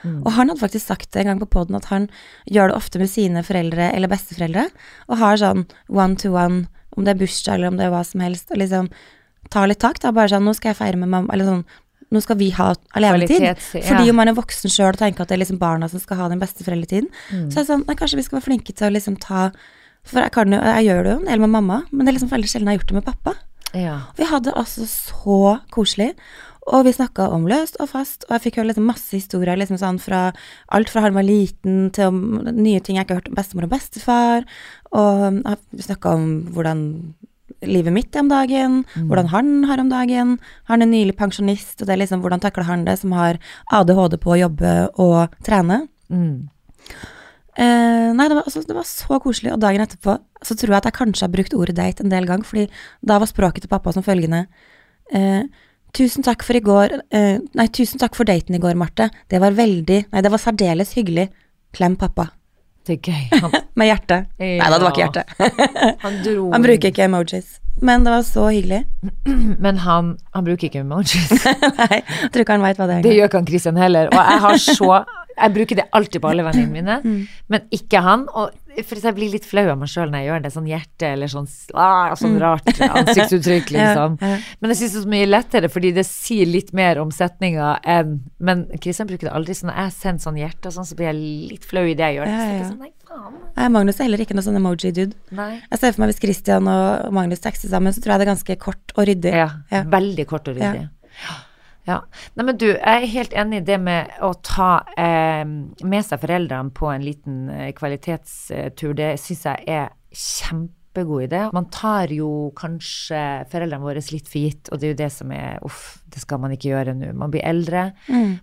Mm. Og han hadde faktisk sagt en gang på poden at han gjør det ofte med sine foreldre eller besteforeldre, og har sånn one to one, om det er bursdag eller om det er hva som helst, og liksom tar litt tak, da. Bare sånn, nå skal jeg feire med mamma, eller sånn nå skal vi ha alenetid. Ja. Fordi om man er voksen sjøl og tenker at det er liksom barna som skal ha den beste foreldretiden, Mm. så er det sånn nei, kanskje vi skal være flinke til å liksom ta For jeg, kan jeg gjør det jo en del med mamma, men det er liksom veldig sjelden jeg har gjort det med pappa. Ja. Vi hadde altså så koselig, og vi snakka om løst og fast, og jeg fikk høre liksom masse historier, liksom sånn fra alt fra han var liten til om nye ting jeg ikke har hørt om bestemor og bestefar, og vi snakka om hvordan livet mitt er om dagen, hvordan han har om dagen. Han er nylig pensjonist, og det er liksom hvordan takler han det, som har ADHD på å jobbe og trene. Mm. Eh, nei, det var, altså, det var så koselig, og dagen etterpå så tror jeg at jeg kanskje har brukt ordet date en del ganger, fordi da var språket til pappa som følgende eh, Tusen takk for i går eh, Nei, tusen takk for daten i går, Marte. Det var veldig Nei, det var særdeles hyggelig. Klem pappa. Det er gøy. Han, Med hjerte. Nei da, det var ikke hjertet. hjerte. han dro Han bruker ikke emojis. Men det var så hyggelig. Men han, han bruker ikke emojis. Nei, jeg tror ikke han veit hva det er. Det gjør ikke han Christian heller. Og jeg har så Jeg bruker det alltid på alle vennene mine, Mm. men ikke han. Og for jeg blir litt flau av meg sjøl når jeg gjør det. Sånn hjerte eller sånn, ah, sånn rart ansiktsuttrykk, liksom. Mm. Ja, ja. Men jeg syns det er så mye lettere, fordi det sier litt mer om setninga enn Men Kristian bruker det aldri. sånn. jeg sender sånn hjerte og sånn, så blir jeg litt flau i det jeg gjør. Det ja. sånn, nei. Nei, Magnus er heller ikke noe sånn emoji-dude. Jeg ser for meg hvis Kristian og Magnus tekster sammen, så tror jeg det er ganske kort og ryddig. Ja, Ja. veldig kort og ryddig. Ja. Nei, men du, jeg er helt enig i det med å ta eh, med seg foreldrene på en liten eh, kvalitetstur. Det syns jeg er kjempegod idé. Man tar jo kanskje foreldrene våre litt for gitt, og det er jo det som er uff, det skal man ikke gjøre nå. Man blir eldre.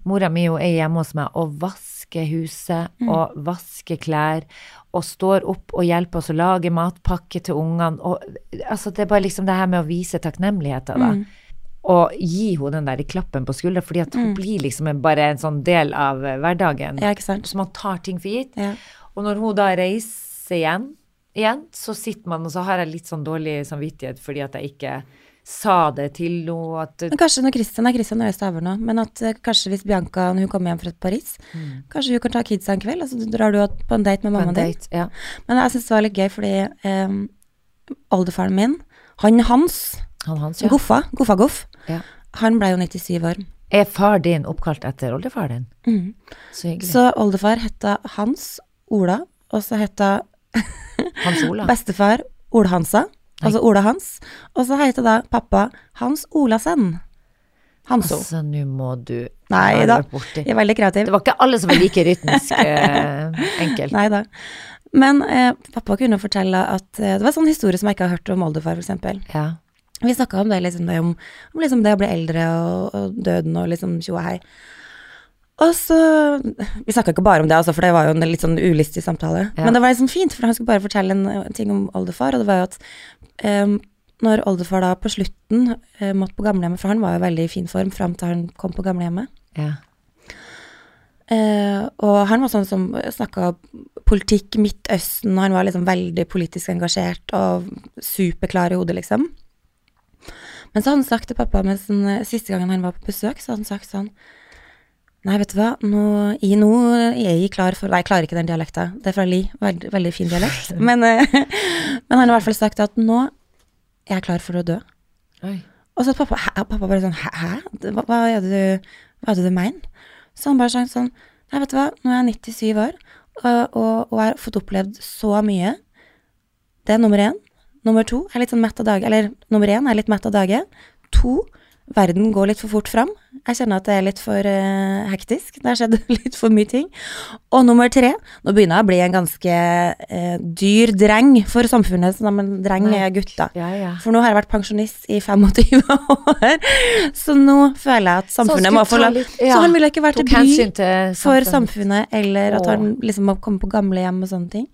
Mora mi er hjemme hos meg og vasker huset og vasker klær og står opp og hjelper oss å lage matpakke til ungene. Og altså, det er bare liksom det her med å vise takknemligheter, da. Og gi henne den der klappen på skuldra, fordi at hun blir liksom bare en sånn del av eh, hverdagen. Ja, ikke sant? Så man tar ting for gitt. Ja. Og når hun da reiser igjen, igjen, så sitter man, og så har jeg litt sånn dårlig samvittighet fordi at jeg ikke sa det til henne. At Men kanskje når Christian er Christian i nå, men at eh, kanskje hvis Bianca når hun kommer hjem fra Paris, kanskje hun kan ta kidsa en kveld, og så drar du på en date med mammaen din. date, ja. Men jeg syns det var litt gøy, fordi eh, oldefaren min, han Hans, Han Hans, ja. Goffa, Goffa Goff, ja. han ble jo 97 år. Er far din oppkalt etter oldefar din? Mm. Så hyggelig. Så oldefar heta Hans Ola, og så heta Hans Ola. bestefar Ola-Hansa, altså Ola Hans, og så heter da pappa Hans Olasen. Hanso. Altså, nå må du Nei da, borti. jeg er veldig kreativ. Det var ikke alle som var like rytmisk eh, enkelt. Nei da. Men eh, pappa kunne fortelle at eh, Det var en sånn historie som jeg ikke har hørt om oldefar, f.eks. Ja. Vi snakka om det, liksom det om, om liksom det å bli eldre og, og døden og liksom tjo og hei. Og så Vi snakka ikke bare om det, altså, for det var jo en litt sånn ulystig samtale. Ja. Men det var liksom fint, for han skulle bare fortelle en, en ting om oldefar, og det var jo at um, når oldefar da på slutten uh, måtte på gamlehjemmet, for han var jo veldig i fin form fram til han kom på gamlehjemmet, ja. Uh, og han var sånn som snakka politikk, Midtøsten, han var liksom veldig politisk engasjert og superklar i hodet, liksom. Men så hadde han sagt til pappa mens eh, siste gangen han var på besøk, så hadde han sagt sånn Nei, vet du hva, nå, jeg, nå er jeg klar for Nei, jeg klarer ikke den dialekta. Det er fra Li. Veldig, veldig fin dialekt. Men, eh, men han har i hvert fall sagt at nå er jeg klar for å dø. Oi. Og så at pappa, pappa bare sånn, hæ? Hva, hva, er det du, hva er det du mener? Så han bare sa sånn, nei, vet du hva, nå er jeg 97 år, og, og, og har fått opplevd så mye. Det er nummer én. Nummer to er litt sånn mett av dage, eller nummer én er litt mett av dage. To, verden går litt for fort fram. Jeg kjenner at det er litt for uh, hektisk. Det har skjedd litt for mye ting. Og nummer tre, nå begynner jeg å bli en ganske uh, dyr dreng for samfunnet, så men dreng er gutta. Ja, ja. For nå har jeg vært pensjonist i 25 år, så nå føler jeg at samfunnet må få lov ja, Så han ville ikke vært til bry for samfunnet, eller at han liksom må komme på gamlehjem og sånne ting.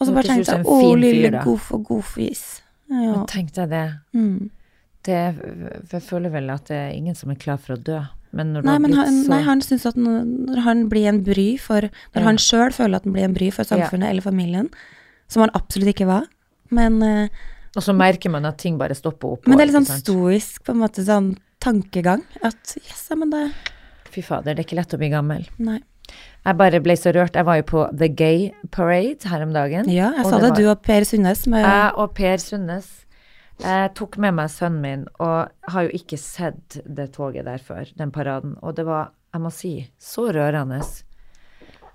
Og så bare tenkte jeg å, lille Goof og Goofies. Ja. tenkte jeg det. Mm. det. Jeg føler vel at det er ingen som er klar for å dø. Men når Nei, men han, så nei, han syns at når han blir en bry for Når Ja. han sjøl føler at han blir en bry for samfunnet eller familien, som han absolutt ikke var, men, eh, Og så merker man at ting bare stopper opp. men det er litt sånn stoisk på en måte sånn tankegang. At yes, ja, men det Fy fader, det er ikke lett å bli gammel. Nei. Jeg bare ble så rørt. Jeg var jo på The Gay Parade her om dagen. Ja, jeg sa det, var- du og Per Sundnes med Jeg og Per Sundnes jeg tok med meg sønnen min, og har jo ikke sett det toget der før, den paraden. Og det var, jeg må si, så rørende.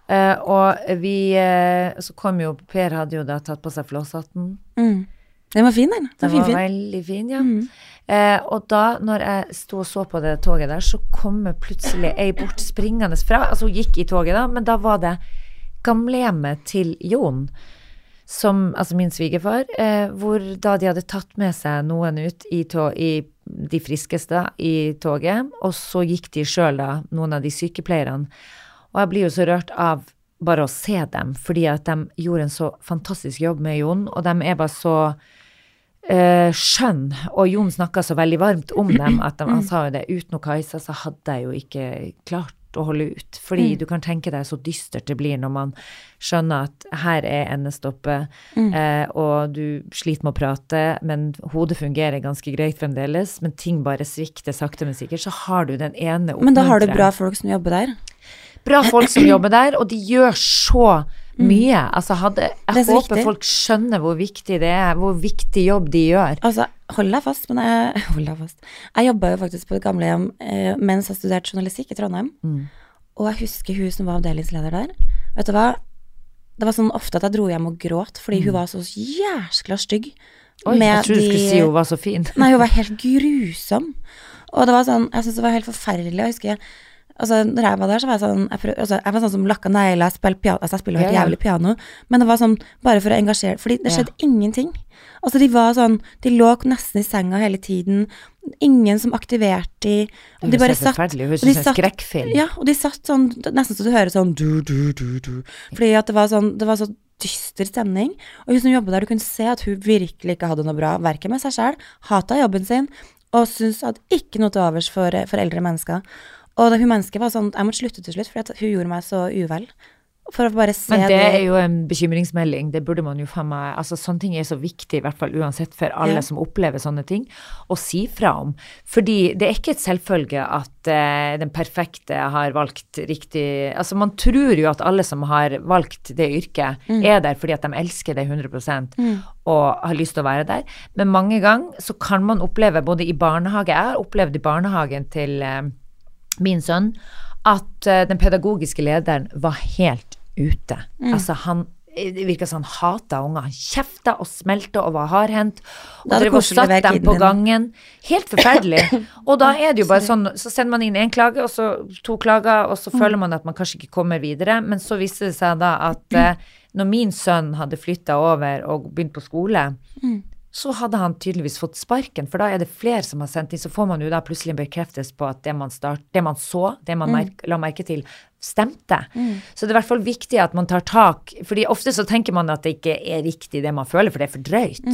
Eh, og vi eh, Så kom jo Per hadde jo da tatt på seg flosshatten. mm. Den var fin, den. Den Den var fin, fin. veldig fin, ja. Mm. Eh, og da, når jeg sto og så på det toget der, så kommer plutselig ei bort springende fra. Altså, hun gikk i toget, da, men da var det gamlehjemmet til Jon, som, altså min svigerfar, eh, hvor da de hadde tatt med seg noen ut i, tog, i de friskeste i toget, og så gikk de sjøl, da, noen av de sykepleierne. Og jeg blir jo så rørt av bare å se dem, fordi at de gjorde en så fantastisk jobb med Jon, og de er bare så eh, skjønn, og Jon snakka så veldig varmt om dem at de, han sa jo det, uten Kajsa så hadde jeg jo ikke klart å holde ut. Fordi Mm. du kan tenke deg så dystert det blir når man skjønner at her er endestoppet, Mm. eh, og du sliter med å prate, men hodet fungerer ganske greit fremdeles, men ting bare svikter sakte, men sikkert, så har du den ene Men da har du bra folk som jobber der. Bra folk som jobber der, og de gjør så mye. Altså hadde, Mm. Jeg håper viktig. folk skjønner hvor viktig det er, hvor viktig jobb de gjør. Altså, hold deg fast, men jeg Hold deg fast. Jeg jobba jo faktisk på et gamlehjem eh, mens jeg studerte journalistikk i Trondheim. Mm. Og jeg husker hun som var avdelingsleder der. Vet du hva? Det var sånn ofte at jeg dro hjem og gråt fordi hun var så jæskla stygg. Mm. Oi, jeg trodde du skulle de- si hun var så fin. Nei, hun var helt grusom. Og det var sånn, jeg syntes det var helt forferdelig. Jeg husker Altså, når jeg var der, så var jeg sånn Jeg, prøv, altså, jeg var sånn som lakka negler, spilte piano Altså, jeg spiller helt Ja, ja. jævlig piano, men det var sånn bare for å engasjere Fordi det Ja. skjedde ingenting. Altså, de var sånn De lå nesten i senga hele tiden. Ingen som aktiverte de. Og de bare satt og de satt-. Ja, og de satt sånn Nesten så du hører sånn du, du, du, du. Fordi at det var sånn Det var så dyster stemning. Og hun som jobba der, du kunne se at hun virkelig ikke hadde noe bra, verken med seg sjøl, hata jobben sin, og syntes at ikke noe til overs for, for eldre mennesker. Og det, hun mennesket var sånn Jeg måtte slutte til slutt, for hun gjorde meg så uvel. For å bare se Men det er jo en bekymringsmelding, det burde man jo faen meg Altså sånne ting er så viktig, i hvert fall uansett for alle Ja. som opplever sånne ting, å si fra om. Fordi det er ikke et selvfølge at uh, den perfekte har valgt riktig Altså man tror jo at alle som har valgt det yrket, Mm. er der fordi at de elsker det 100% og har lyst til å være der. Men mange ganger så kan man oppleve, både i barnehage Jeg har opplevd i barnehagen til eh, min sønn at eh, den pedagogiske lederen var helt ute. Mm. Altså han det virka som han hata unger. Han kjefta og smelta og var hardhendt. Og dere er drev og satt dem på gangen. Helt forferdelig. Og da er det jo bare sånn, så sender man inn én klage, og så to klager, og så Mm. føler man at man kanskje ikke kommer videre. Men så viste det seg da at eh, når min sønn hadde flytta over og begynt på skole, Mm. Så hadde han tydeligvis fått sparken, for da er det flere som har sendt inn. Så får man jo da plutselig en bekreftelse på at det man, start, det man så, det man merk, la merke til, stemte. Så det er i hvert fall viktig at man tar tak, fordi ofte så tenker man at det ikke er riktig det man føler, for det er for drøyt.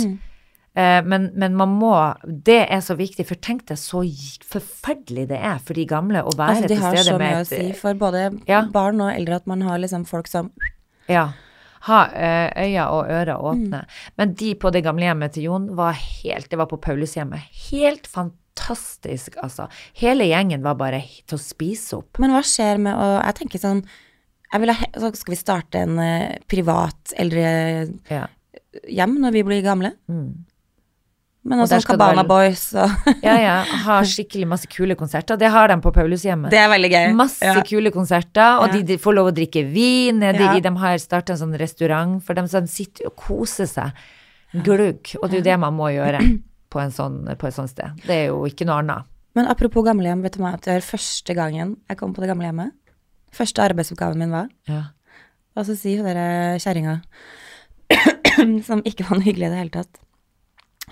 Eh, men, men man må Det er så viktig, for tenk deg så forferdelig det er for de gamle å være Altså, de til har så mye å si for både Ja. barn og eldre at man har liksom folk som Ja. Ha eh, øyne og ører Mm. åpne. Men de på det gamlehjemmet til Jon var helt Det var på Paulushjemmet. Helt fantastisk, altså. Hele gjengen var bare til å spise opp. Men hva skjer med å Jeg tenker sånn jeg ha, så Skal vi starte en eh, privat eldrehjem Ja. når vi blir gamle? Men også skal Cabana være- Boys og ja, ja. Har skikkelig masse kule konserter. Det har de på Paulushjemmet. Det er veldig gøy. Masse Ja. kule konserter, og Ja. de, de får lov å drikke vin. De, Ja. de har starta en sånn restaurant for dem som sitter og koser seg. Glugg. Og det er jo det man må gjøre på, en sånn, på et sånt sted. Det er jo ikke noe annet. Men apropos gamlehjem, vet du hva det er første gangen jeg kom på det gamlehjemmet? Første arbeidsoppgaven min var Ja. Og så sier hun derre kjerringa, som ikke var noe hyggelig i det hele tatt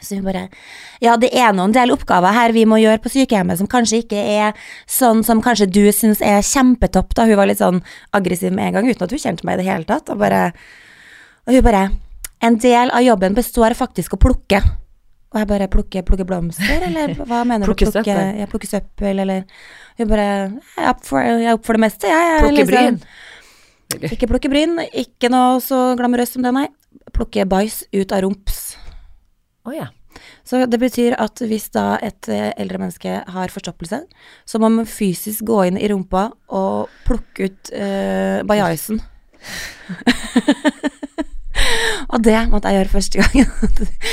Så hun bare Ja, det er noen del oppgaver her vi må gjøre på sykehjemmet som kanskje ikke er sånn som kanskje du syns er kjempetopp, da. Hun var litt sånn aggressiv med en gang, uten at hun kjente meg i det hele tatt. Og bare Og hun bare En del av jobben består faktisk å plukke. Og jeg bare plukke, plukke blomster, eller hva mener Plukke du? søppel. Ja, plukke søppel, eller Hun bare Jeg er opp for, jeg er opp for det meste, jeg. jeg Plukke liksom- bryn. ikke plukke bryn, ikke noe så glamorøst som det, nei. Plukke bæsj ut av rumps. Å ja. Så det betyr at hvis da et eh, eldre menneske har forstoppelse, så må man fysisk gå inn i rumpa og plukke ut uh, bajaisen. og det måtte jeg gjøre første gangen.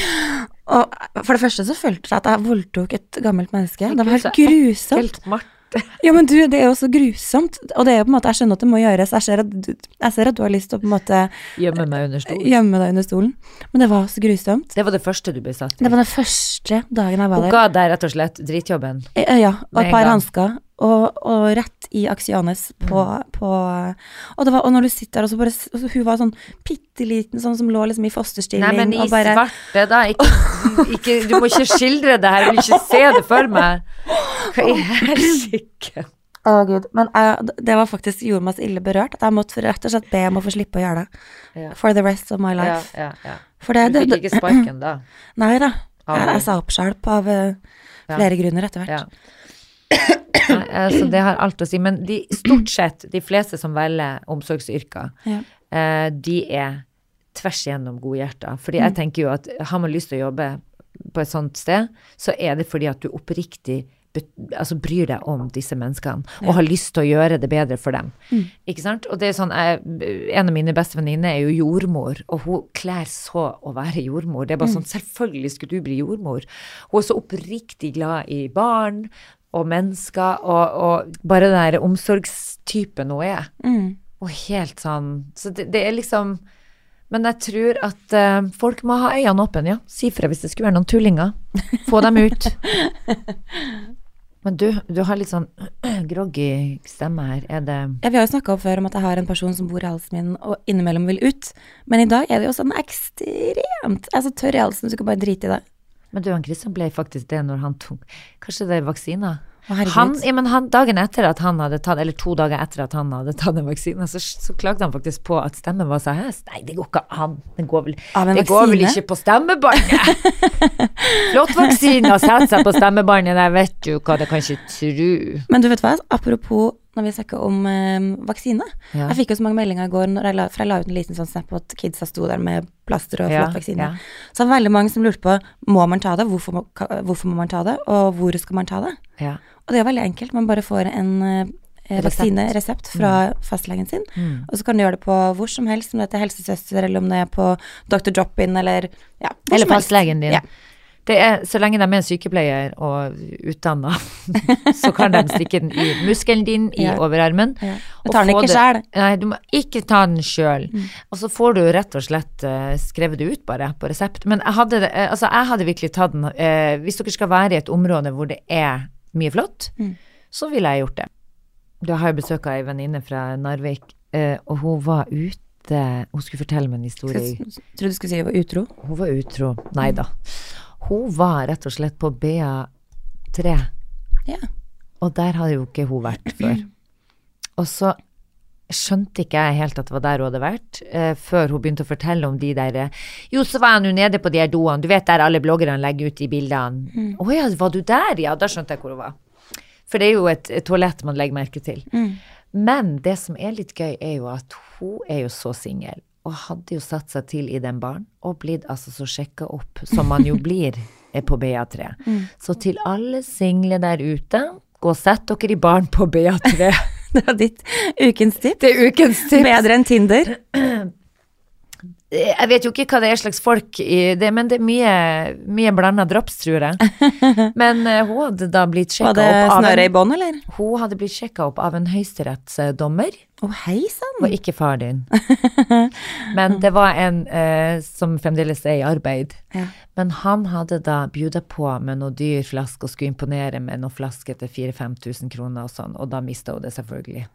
og for det første så følte jeg at jeg voldtok et gammelt menneske. Det var helt grusomt. Helt Marte. Ja, men du, det er jo så grusomt. Og det er jo på en måte, jeg skjønner at det må gjøres. Jeg ser at du, ser at du har lyst til å på en måte Gjemme meg under stolen. gjemme deg under stolen. Men det var så grusomt. Det var det første du ble satt Det var den første dagen jeg var Hun der. ga deg rett og slett dritjobben. Eh, Ja, og et par hansker. Og, og rett i Axianes på, Mm. på og, det var, og når du sitter der, og så bare og så Hun var sånn bitte liten, sånn som lå liksom i fosterstilling. Nei, men i bare, svarte, da. Ikke, ikke, du må ikke skildre det her, jeg vil ikke se det for meg. Hva i helsike? Å, gud. Men jeg, det var faktisk gjorde meg så ille berørt at jeg måtte rett og slett be om å få slippe å gjøre det. Ja. For the rest of my life. ja, ja. Det, Du fikk ikke sparken da? Nei da. Jeg, jeg sa opp sjøl av Ja. flere grunner etter hvert. Nei, altså, det har alt å si. Men de, stort sett, de fleste som velger omsorgsyrker, Ja. eh, de er tvers igjennom godhjerta. Fordi Mm. jeg tenker jo at har man lyst til å jobbe på et sånt sted, så er det fordi at du oppriktig altså bryr deg om disse menneskene, og har lyst til å gjøre det bedre for dem. Mm. Ikke sant? Og det er sånn, jeg, en av mine beste venninner er jo jordmor, og hun klær så å være jordmor. Det er bare Mm. sånn, selvfølgelig skulle du bli jordmor. Hun er så oppriktig glad i barn og mennesker, og, og bare den der omsorgstypen hun er. Mm. Og helt sånn Så det, det er liksom Men jeg tror at uh, folk må ha øynene åpne, ja. Si fra hvis det skulle være noen tullinger. Få dem ut. Men du, du har litt sånn groggy stemme her. Er det Ja, vi har jo snakka før om at jeg har en person som bor i halsen min og innimellom vil ut. Men i dag er det jo sånn ekstremt Jeg er så tørr i halsen, du kan bare drite i det. Men du, han Kristian ble faktisk det når han tok Kanskje det er vaksiner? Han, ja, men han, dagen etter at han hadde tatt, eller to dager etter at han hadde tatt en vaksine, så, så klagde han faktisk på at stemmen var så hes. Nei, det går ikke an. Det går vel, det går vel ikke på stemmebåndet? Flott vaksine å sette seg på stemmebåndet, jeg vet du hva, det kan ikke tru. Men du vet hva, apropos når vi snakker om eh, vaksine. Ja. Jeg fikk jo så mange meldinger i går, når jeg la, for jeg la ut en liten sånn snap at kidsa sto der med plaster og flott vaksine. ja. Så det var veldig mange som lurte på må man ta det, hvorfor må, hvorfor må man ta det, og hvor skal man ta det? Ja. Og det er veldig enkelt, man bare får en eh, vaksineresept fra fastlegen sin, Mm. og så kan du gjøre det på hvor som helst, om det er til helsesøster, eller om det er på Dr. Drop-in, eller ja, hvor Eller som helst. fastlegen din. Ja. Det er, så lenge de er sykepleier og utdanna, så kan de stikke den i muskelen din i Ja. overarmen. Ja. Du tar den ikke sjøl? Nei, du må ikke ta den sjøl. Mm. Og så får du rett og slett uh, skrevet det ut bare på resept. Men jeg hadde, eh, altså, jeg hadde virkelig tatt den uh, Hvis dere skal være i et område hvor det er mye flott, Mm. så ville jeg gjort det. Du har jo besøk av ei venninne fra Narvik, og hun var ute Hun skulle fortelle meg en historie. Jeg trodde du skulle si hun var utro. Hun var utro. Nei da. Hun var rett og slett på BA3, Ja. og der hadde jo ikke hun vært før. Og så skjønte ikke jeg helt at det var der hun hadde vært, eh, før hun begynte å fortelle om de der eh, Jo, så var jeg nå nede på de her doene, du vet der alle bloggerne legger ut de bildene. Å ja, var du der, ja? Da skjønte jeg hvor hun var. For det er jo et, et toalett man legger merke til. Men det som er litt gøy, er jo at hun er jo så singel, og hadde jo satt seg til i den baren, og blitt altså så sjekka opp som man jo blir eh, på BA3. Så til alle single der ute, gå og sett dere i baren på BA3. Det var ditt ukens tips. Det er ukens tips. Bedre enn Tinder. Jeg vet jo ikke hva det er slags folk i det, men det er mye, mye blanda drops, tror jeg. Men eh, hun hadde da blitt Var sjekka opp av snøret i en, bånd, eller? Hun hadde blitt sjekka opp av en høyesterettsdommer. Å, hei sann. Og ikke far din. Men det var en eh, som fremdeles er i arbeid. Ja. Men han hadde da bjuda på med noe dyr flaske og skulle imponere med noen flasker til 4000-5000 kroner og sånn, og da mista hun det selvfølgelig.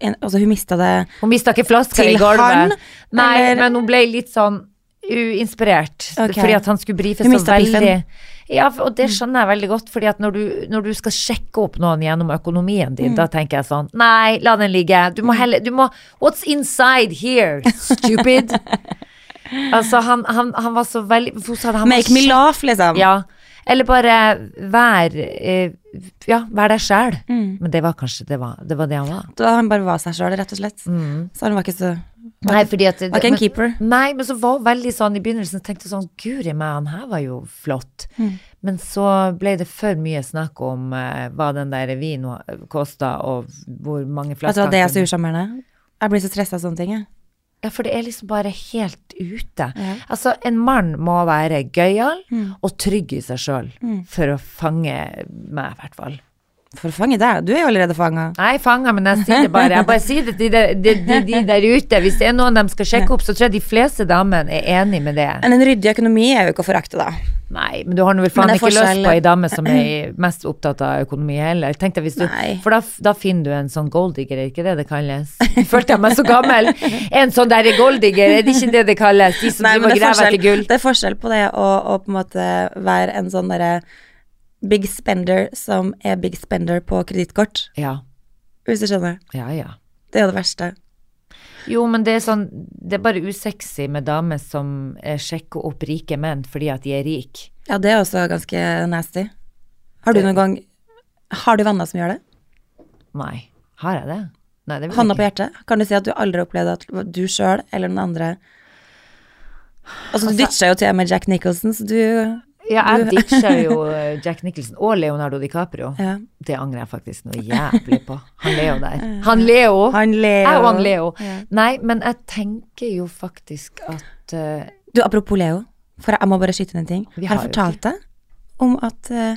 En- Altså, hun mista det Hun mista ikke flaska i gulvet. han, Nei, eller- men hun ble litt sånn uinspirert. okay. Fordi at han skulle brife så piffen. veldig Ja, og det skjønner jeg veldig godt, fordi at når du, når du skal sjekke opp noen gjennom økonomien din, da tenker jeg sånn Nei, la den ligge. Du må heller du må, What's inside here, stupid? altså, han, han, han var så veldig Make me laugh, liksom. Ja. Eller bare vær eh, Ja, vær deg sjæl. Mm. Men det var kanskje det var det, var det han var. Da han bare var seg sjøl, rett og slett. Så han var ikke så Nei, fordi at Var ikke en men- keeper. Nei, men så var hun veldig sånn i begynnelsen, tenkte sånn, guri meg, han her var jo flott. Mm. Men så ble det for mye snakk om eh, hva den der vinen kosta, og hvor mange Vet du hva, det er så usjarmerende. Jeg blir så stressa av sånne ting, jeg. Ja, for det er liksom bare helt ute. Ja. Altså, en mann må være gøyal Mm. og trygg i seg sjøl for å fange meg, i hvert fall. For å fange deg, du er jo allerede fanga. Nei, er fanga, men jeg sier det bare. Jeg bare sier det til de, de, de, de der ute. Hvis det er noen de skal sjekke opp, så tror jeg de fleste damene er enig med det. Men en ryddig økonomi er jo ikke å forakte, da. Nei, men du har nå vel faen ikke lyst på ei dame som er mest opptatt av økonomi heller. Tenk deg hvis du, Nei. for da, da finner du en sånn golddigger, er ikke det det kalles? Følte jeg meg så gammel. En sånn der golddigger, er det ikke det det kalles? De som Nei, driver og er, graver etter gull. det er forskjell på det å, å på en måte være en sånn derre big spender som er big spender på kredittkort, Ja, hvis du skjønner. ja, ja. Det er jo det verste. Jo, men det er sånn, det er bare usexy med damer som eh, sjekker opp rike menn fordi at de er rike. Ja, det er også ganske nasty. Har du noen gang Har du venner som gjør det? Nei. Har jeg det? Nei, det Hånda på hjertet. Kan du si at du aldri opplevde at du sjøl eller noen andre Altså, du Altså- ditcha jo til med Jack Nicholson, så du Ja, jeg ditcha jo eh, Jack Nicholson og Leonardo DiCaprio. Ja. Det angrer jeg faktisk noe jævlig på. Han Leo der. Han Leo! Han Leo. Jeg og han Leo. Ja. Nei, men jeg tenker jo faktisk at uh, Du, apropos Leo, for jeg må bare skyte inn en ting. Vi har har jeg fortalt deg om at uh,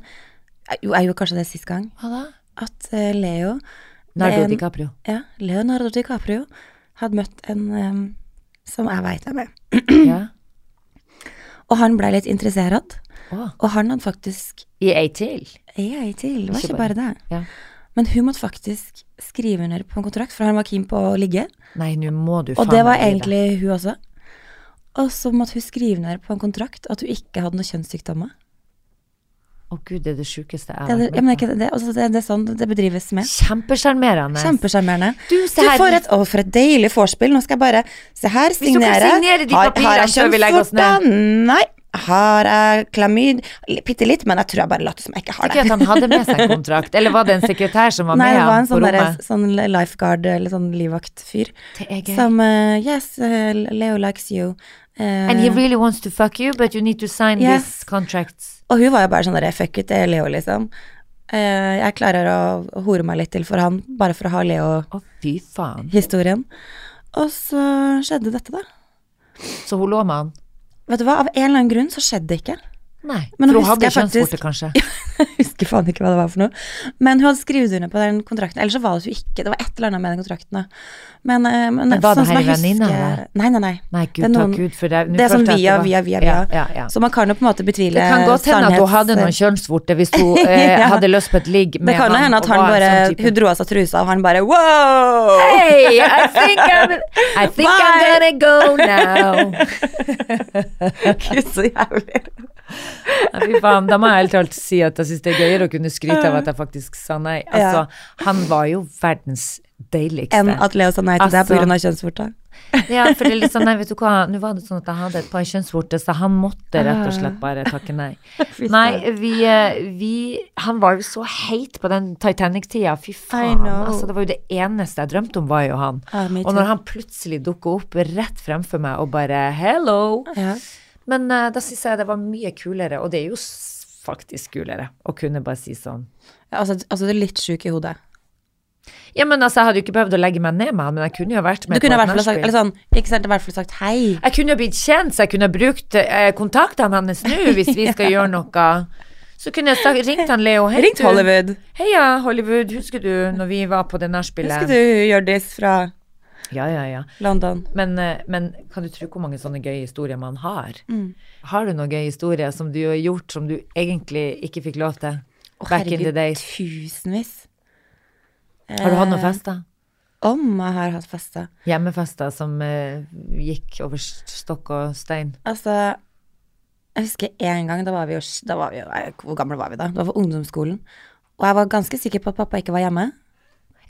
Jo, jeg gjorde kanskje det sist gang. Hva da? At uh, Leo Nardo en- DiCaprio. Ja, Leonardo DiCaprio hadde møtt en um, som jeg veit er med. Ja. Og han blei litt interessert. Og han hadde faktisk I ei til. ei til, det var Ikke ikke bare- bare det. Ja. Men hun måtte faktisk skrive under på en kontrakt, for han var keen på å ligge. Nei, nå må du Og det var egentlig det. hun også. Og så måtte hun skrive under på en kontrakt at hun ikke hadde noen kjønnssykdommer. Å gud, det er det sjukeste jeg har vært med på. det, altså, det, det er sånn det bedrives med. Kjempesjarmerende. Kjempesjarmerende. Du, Du får et Å, for et deilig vorspiel. Nå skal jeg bare Se her, signere. Har- har jeg kjønnsvorter? Nei. Har jeg klamyd? Bitte litt, men jeg tror jeg bare later som jeg ikke har det. Ikke at han hadde med seg en kontrakt, eller var det en sekretær som var Nei, med det var en på sånn, der, rommet? sånn lifeguard eller sånn livvaktfyr. Som uh, Yes, uh, Leo likes you. Uh, And he really wants to fuck you, but you need to sign Yes. this contract. Og hun var jo bare sånn derre fuck it, det er Leo, liksom. Jeg klarer å hore meg litt til for han, bare for å ha Leo-historien. Faen. Og så skjedde dette, da. Så hun lå med han? Vet du hva, av en eller annen grunn så skjedde det ikke. Nei, Men for hun hadde kjønnsvorte, kanskje. Jeg husker faen ikke hva det var for noe. Men hun hadde skrevet under på den kontrakten. Eller så var det hun ikke. Det var et eller annet med den kontrakten. Men, eh, men, Men var sånn det hele venninna, eller? Nei, nei, nei. gud, Det er noen- gud, for det, Det er sånn via, via, via, via. Ja, ja, ja. Så man kan jo på en måte betvile Det kan godt hende at hun hadde noen kjønnsvorter hvis hun eh, hadde lyst på et ligg med Det kan jo hende at han bare sånn. Hun dro av seg trusa, og han bare wow! Hey, I think I'm, I think I'm gonna go now. Gud, så jævlig. Fy faen, da må jeg helt talt si at jeg syns det er gøyere å kunne skryte av at jeg faktisk sa nei. Altså, han var jo verdens deiligste. Enn at Leo sa nei til deg Altså- pga. kjønnsvorta? Ja, for det er litt sånn, nei, vet du hva, nå var det sånn at jeg hadde et par kjønnsvorter, så han måtte rett og slett bare takke nei. Nei, vi, eh, vi Han var jo så heit på den Titanic-tida, fy faen. Altså, det var jo det eneste jeg drømte om, var jo han. Ja, Og når han plutselig dukker opp rett fremfor meg og bare hello Ja. Men uh, da syns jeg det var mye kulere, og det er jo faktisk kulere, å kunne bare si sånn. Altså, altså, du er litt sjuk i hodet. Ja, men altså, jeg hadde jo ikke behøvd å legge meg ned med han, men jeg kunne jo vært Du med kunne i på hvert fall sagt, eller sånn, ikke sant, i hvert fall sagt hei. Jeg kunne jo blitt kjent, så jeg kunne brukt eh, kontaktene hans nå hvis vi skal gjøre noe. Så kunne jeg sagt, ringt han Leo. Hei, Ringt du. Hollywood. Heia, Hollywood. Husker du når vi var på det nachspielet? Husker du Hjørdis fra Ja, ja, ja. London? Men, eh, men kan du tro hvor mange sånne gøye historier man har? Mm. Har du noen gøye historier som du har gjort som du egentlig ikke fikk lov til? Å, Back in the herregud, days. Tusenvis. Har du hatt noen Eh, fester? Om jeg har hatt fester. Hjemmefester som uh, gikk over stokk og stein? Altså, jeg husker en gang, da var vi jo, da var vi jo Hvor gamle var vi da? Det var på ungdomsskolen. Og jeg var ganske sikker på at pappa ikke var hjemme.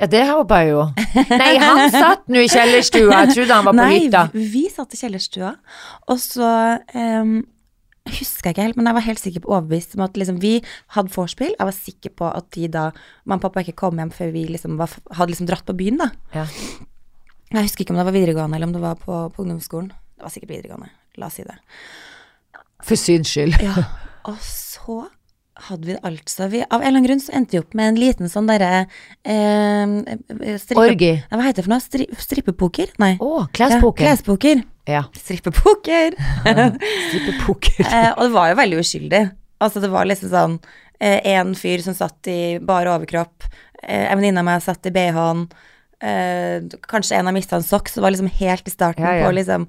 Ja, det håper jeg jo. Nei, han satt nå i kjellerstua. Jeg trodde han var på Nei, hytta. Nei, vi satt i kjellerstua, og så um, husker jeg ikke helt, men jeg var helt sikker på overbevist om at liksom, vi hadde vorspiel. Jeg var sikker på at de da Mamma og pappa ikke kom hjem før vi liksom var, hadde liksom dratt på byen, da. Ja. Jeg husker ikke om det var videregående eller om det var på, på ungdomsskolen. Det var sikkert videregående. La oss si det. For syns skyld. Ja, og så hadde vi det altså vi, Av en eller annen grunn så endte vi opp med en liten sånn derre eh, Orgi. Hva heter det for noe? Stri, strippepoker? Nei. Å, klespoker. Ja, klespoker. Ja. Strippepoker. Strippepoker. eh, og det var jo veldig uskyldig. Altså, det var liksom sånn eh, En fyr som satt i bare overkropp. Eh, en venninne av meg satt i BH-en. Eh, kanskje en har mista en sokk, så det var liksom helt i starten Ja, ja. på liksom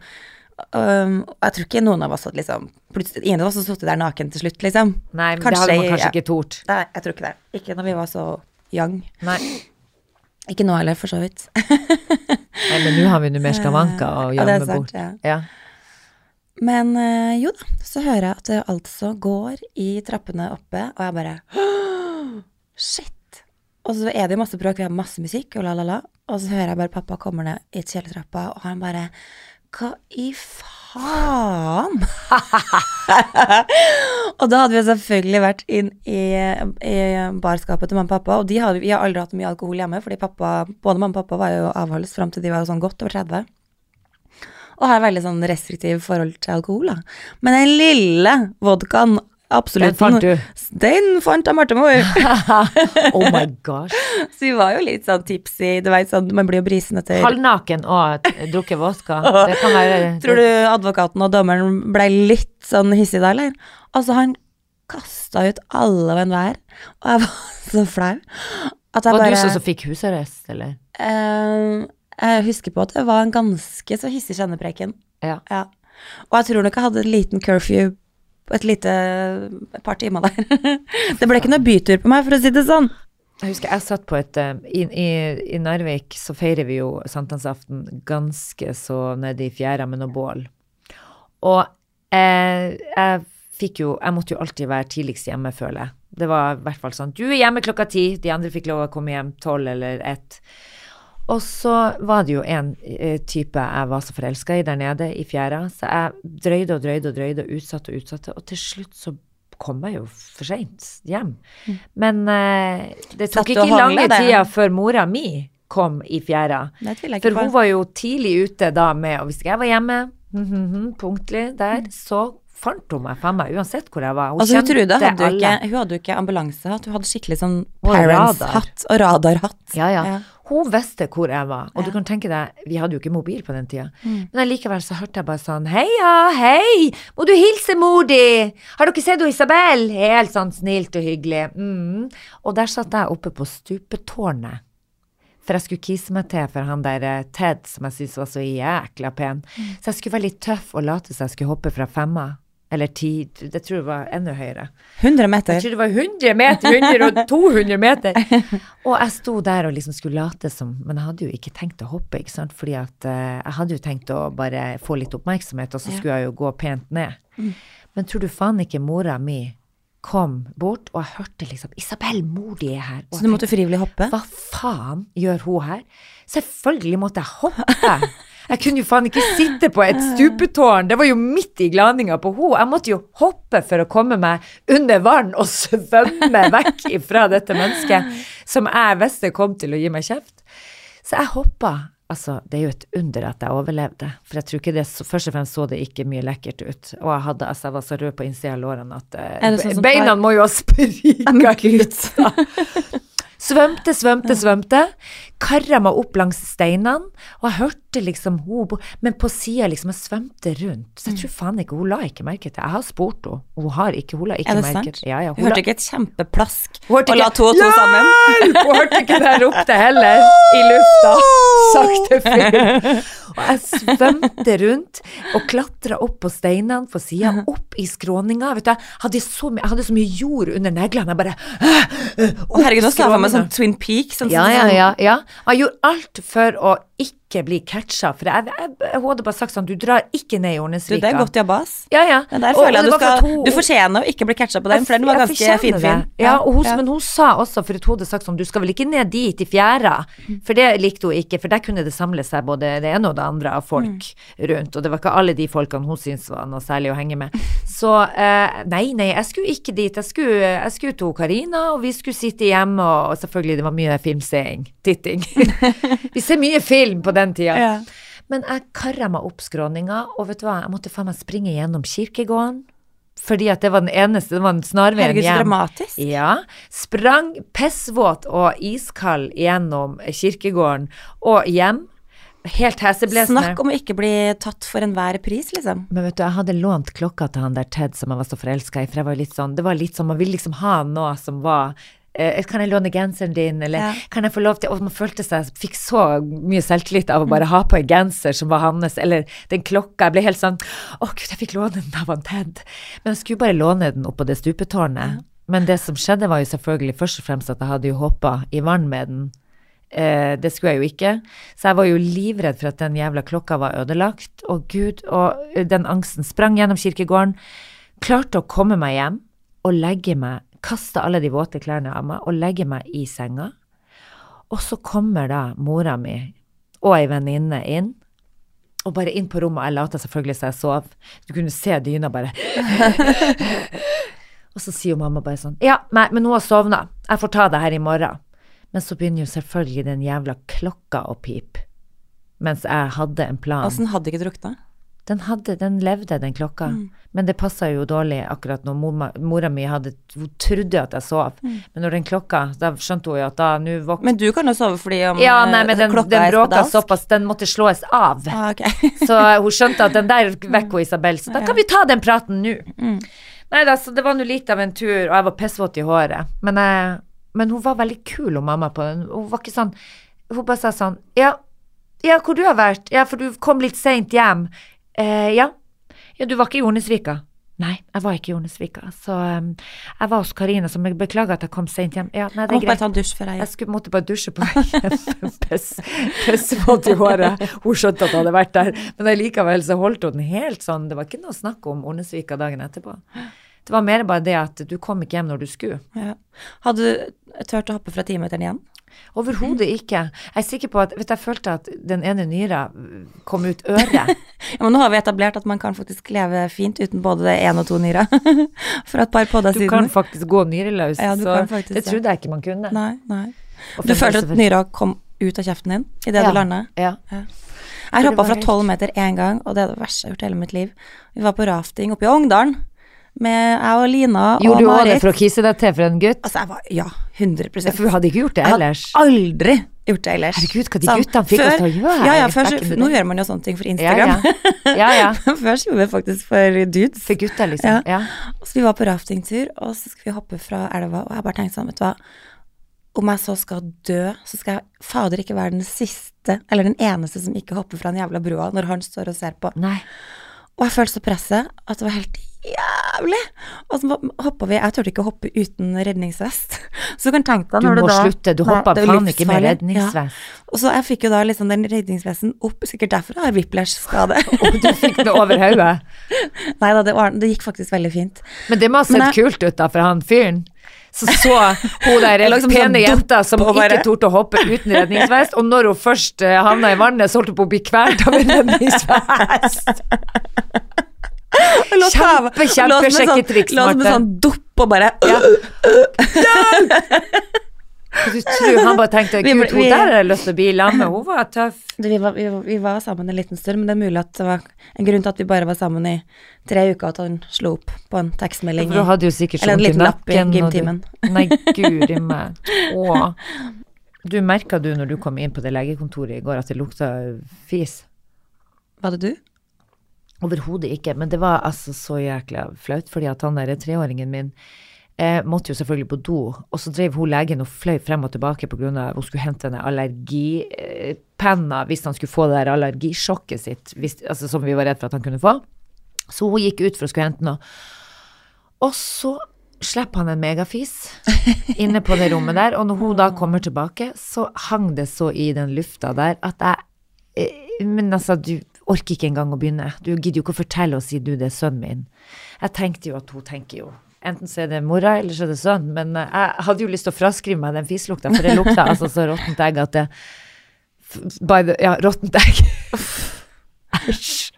um, jeg tror ikke noen av oss hadde liksom plutselig, Ingen av oss hadde sittet der naken til slutt, liksom. Nei, men Kanskje det hadde man kanskje ja. ikke tort. Nei, jeg tror ikke det. Ikke når vi var så young. Nei. Ikke nå heller, for så vidt. Nei, men nå har vi nå mer skavanker å Ja, gjemme sant, bort. ja. Ja. Men uh, jo da, så hører jeg at det altså går i trappene oppe, og jeg bare Shit! Og så er det masse bråk, vi har masse musikk, og la, la, la. Og så hører jeg bare pappa kommer ned i kjellertrappa, og han bare Hva i faen og da hadde vi selvfølgelig vært inn i, i barskapet til mamma og pappa, og de hadde, vi har aldri hatt mye alkohol hjemme, fordi pappa, både mamma og pappa var jo avholds fram til de var sånn godt over 30. Og har veldig sånn restriktiv forhold til alkohol, da. Men den lille vodkaen Absolutt. Den fant du? Den fant jeg Martemor. oh my gosh. Så vi var jo litt sånn tipsy, du vet sånn, man blir jo brisen etter Halvnaken og drukket vodka. Det kan være Tror du advokaten og dommeren ble litt sånn hissig da, eller? Altså, han kasta ut alle og enhver, og jeg var så flau. At jeg var bare, du som fikk husarrest, eller? Uh, jeg husker på at det var en ganske så hissig kjennepreken. Ja. ja. Og jeg tror nok jeg hadde en liten curfew et lite et par timer der. det ble ikke noe bytur på meg, for å si det sånn. Jeg husker jeg satt på et uh, i, i, i, Narvik så feirer vi jo sankthansaften ganske så nede i fjæra med noe bål. Og eh, jeg fikk jo Jeg måtte jo alltid være tidligst hjemme, føler jeg. Det var i hvert fall sånn Du er hjemme klokka ti, de andre fikk lov å komme hjem tolv eller ett. Og så var det jo en uh, type jeg var så forelska i der nede i fjæra, så jeg drøyde og drøyde og drøyde og utsatte og utsatte, og til slutt så kom jeg jo for seint hjem. Mm. Men uh, det tok ikke lange tida før mora mi kom i fjæra. For hun var jo tidlig ute da med Og hvis jeg var hjemme, mm, mm, mm, punktlig der, mm. så fant hun meg faen meg uansett hvor jeg var. Hun altså, hun Trude hadde jo ikke, hun hadde jo ikke ambulansehatt, hun hadde skikkelig sånn parents-hatt og radarhatt. Ja, ja, ja. Hun visste hvor jeg var, og ja. du kan tenke deg, vi hadde jo ikke mobil på den tida. Mm. Men likevel så hørte jeg bare sånn Heia, hei, må du hilse mor di? Har dere sett Isabel? Helt sånn snilt og hyggelig. Mm. Og der satt jeg oppe på stupetårnet. For jeg skulle kise meg til for han der eh, Ted som jeg syntes var så jækla pen. Mm. Så jeg skulle være litt tøff og late som jeg skulle hoppe fra femma. Eller ti Det tror jeg var enda høyere. 100 meter? Jeg tror det var 100 meter, 100 og 200 meter. Og jeg sto der og liksom skulle late som Men jeg hadde jo ikke tenkt å hoppe, ikke sant. Fordi at uh, jeg hadde jo tenkt å bare få litt oppmerksomhet, og så skulle jeg jo gå pent ned. Mm. Men tror du faen ikke mora mi kom bort, og jeg hørte liksom 'Isabel, mor di er her'. så du måtte frivillig hoppe? Hva faen gjør hun her? Selvfølgelig måtte jeg hoppe. Jeg kunne jo faen ikke sitte på et stupetårn, det var jo midt i glaninga på henne. Jeg måtte jo hoppe for å komme meg under vann og svømme vekk fra dette mennesket som jeg visste kom til å gi meg kjeft. Så jeg hoppa. Altså, det er jo et under at jeg overlevde, for jeg tror ikke det Først og fremst så det ikke mye lekkert ut, og jeg, hadde, altså, jeg var så rød på innsida av lårene at uh, sånn beina må jo ha sprika ut. Svømte, svømte, svømte. Kara meg opp langs steinene, og jeg hørte liksom hun Men på sida, liksom, jeg svømte rundt. Så jeg tror faen ikke Hun la ikke merke til Jeg har spurt henne, hun har ikke Hun la ikke merke til ja, ja, Hun hørte ikke et kjempeplask og la to og to sammen? Hun hørte ikke det jeg ropte heller, i lufta. Sakte fyr. Og jeg svømte rundt og klatra opp på steinene på sida, opp i skråninga. Vet du, jeg hadde så, jeg hadde så mye jord under neglene. Jeg bare øh, øh, Herregud, nå sa jeg for meg sånn Twin Peaks. Sånn, ja, ja, ja, ja. Jeg gjorde alt for å ikke ikke bli catcha. For jeg, jeg, jeg, hadde bare sagt sånn, du drar ikke ned i Hornesvika. Du, det er godt jobba, ass. Ja, ja. Men der føler jeg du skal hun, Du fortjener å ikke bli catcha på den, for den var ganske finfin. Ja, hun, ja. men hun sa også, for hun hadde sagt sånn, du skal vel ikke ned dit i fjæra? For det likte hun ikke, for der kunne det samle seg både det ene og det andre av folk mm. rundt. Og det var ikke alle de folkene hun syntes var noe særlig å henge med. Så eh, nei, nei, jeg skulle ikke dit. Jeg skulle, jeg skulle til Karina, og vi skulle sitte hjemme, og, og selvfølgelig, det var mye filmseing. Titting. vi ser mye film på den den tida. Ja. Men jeg kara meg opp skråninga, og vet du hva, jeg måtte faen meg springe gjennom kirkegården. Fordi at det var den eneste, det var den snarveien hjem. Herregud, dramatisk. Ja. Sprang pissvåt og iskald gjennom kirkegården og hjem. Helt heseblesende. Snakk om å ikke bli tatt for enhver pris, liksom. Men vet du, jeg hadde lånt klokka til han der Ted som jeg var så forelska i, for jeg var litt sånn, det var litt sånn, man ville liksom ha noe som var kan jeg låne genseren din, eller ja. kan jeg få lov til Og man følte seg Fikk så mye selvtillit av å bare ha på en genser som var hans, eller den klokka. Jeg ble helt sånn Å, gud, jeg fikk låne den av han Ted. Men jeg skulle bare låne den oppå det stupetårnet. Ja. Men det som skjedde, var jo selvfølgelig først og fremst at jeg hadde jo hoppa i vann med den. Eh, det skulle jeg jo ikke. Så jeg var jo livredd for at den jævla klokka var ødelagt. Å gud, og den angsten sprang gjennom kirkegården. Klarte å komme meg hjem og legge meg kaster alle de våte klærne av meg og legger meg i senga. Og så kommer da mora mi og ei venninne inn Og bare inn på rommet, jeg lata selvfølgelig som jeg sov. Du kunne se dyna bare Og så sier jo mamma bare sånn Ja, nei, men hun har sovna. Jeg får ta det her i morgen. Men så begynner jo selvfølgelig den jævla klokka å pipe. Mens jeg hadde en plan. Åssen hadde ikke drukna? Den hadde, den levde, den klokka. Men det passa jo dårlig akkurat når mora, mora mi hadde Hun trodde at jeg sov. Men når den klokka Da skjønte hun jo at da nå våkner Men du kan jo sove fordi om Ja, nei, men eh, den, klokka den bråka såpass, den måtte slås av. Ah, okay. Så hun skjønte at den der vekker hun Isabel, så da kan vi ta den praten nå. Nei da, så det var nå litt av en tur, og jeg var pissvåt i håret. Men, jeg, men hun var veldig kul, hun mamma, på den. Hun var ikke sånn Hun bare sa sånn Ja, ja hvor du har vært? Ja, for du kom litt seint hjem. Eh, ja. Ja, du var ikke i Hornesvika? Nei, jeg var ikke i Hornesvika. Så um, jeg var hos Karina, som jeg beklager at jeg kom sent hjem. Ja, nei, Jeg det er må bare ta en dusj før jeg Jeg skulle, måtte bare dusje på vei hjem. Pissvåt i håret. Hun skjønte at jeg hadde vært der, men allikevel så holdt hun den helt sånn. Det var ikke noe snakk om Ornesvika dagen etterpå. Det var mer bare det at du kom ikke hjem når du skulle. ja. Hadde du turt å hoppe fra timeteren igjen? Overhodet ikke. Jeg er sikker på at vet du, Jeg følte at den ene nyra kom ut øret. Ja, men nå har vi etablert at man kan faktisk leve fint uten både det ene og to nyra. For et par podder siden. Du kan faktisk gå nyreløs. Ja, du så kan faktisk det trodde jeg ikke man kunne. Nei, nei. Du følte at nyra kom ut av kjeften din idet Ja. du landa? Ja. Jeg det hoppa fra tolv meter én gang, og det er det verste jeg har gjort i hele mitt liv. Vi var på rafting oppe i Ongdalen med jeg og Lina og Gjorde du også det for å kisse deg til for en gutt? Altså, jeg var Ja, 100 ja, For du hadde ikke gjort det ellers? Jeg hadde aldri gjort det ellers. Herregud, hva de Sånn, guttene fikk oss til å gjøre Ja, ja, før, så- nå gjør man jo sånne ting for Instagram. ja. ja, før så gjorde vi faktisk for dudes. For gutter, liksom. Ja. Så vi var på raftingtur, og så skulle vi hoppe fra elva, og jeg bare tenkte sånn, vet du hva Om jeg så skal dø, så skal jeg fader ikke være den siste, eller den eneste som ikke hopper fra den jævla brua når han står og ser på. Nei. Og jeg følte så presset at det var helt jævlig. Og så hoppa vi Jeg turte ikke å hoppe uten redningsvest. Så du kan tenke deg Du når må da slutte, du hoppa faen ikke med redningsvest. Ja. Og så jeg fikk jo da liksom den redningsvesten opp, sikkert derfor jeg har whiplash-skade. Og du fikk det over hodet. Nei da, det, var- det gikk faktisk veldig fint. Men det må ha sett jeg- kult ut da, for han fyren. Så så hun der liksom pene sånn jenta som ikke torde å hoppe uten redningsvest, og når hun først eh, havna i vannet, så holdt hun på å bli kvalt av en redningsvest. Kjempe, kjempe sånn- sjekketriks, Lå som en Marte. sånn dupp og bare ja. Du tror han bare tenkte gud, hun der har jeg lyst til å bli sammen med, hun var tøff. Vi, var, vi, vi var sammen en liten stund, men det er mulig at det var en grunn til at vi bare var sammen i tre uker, at han slo opp på en tekstmelding. Du hadde jo sikkert Eller en liten lapp i gymtimen. Nei, guri meg. Å. Du merka du når du kom inn på det legekontoret i går at det lukta fis? Var det du? Overhodet ikke, men det var altså så jækla flaut, fordi at han der treåringen min eh, måtte jo selvfølgelig på do, og så drev hun legen og fløy frem og tilbake av at hun skulle hente henne allergipenna hvis han skulle få det der allergisjokket sitt, hvis, altså, som vi var redd for at han kunne få. Så hun gikk ut for å skulle hente noe. Og så slipper han en megafis inne på det rommet der, og når hun da kommer tilbake, så hang det så i den lufta der at jeg eh, Men altså, du orker ikke engang å begynne. Du gidder jo ikke å fortelle og si du, det er sønnen min. Jeg tenkte jo at hun tenker jo Enten så er det mora, eller så er det sønnen. Men eh, jeg hadde jo lyst til å fraskrive meg den fislukta, for det lukta altså så råttent egg at det by the, Ja, råttent egg. Æsj.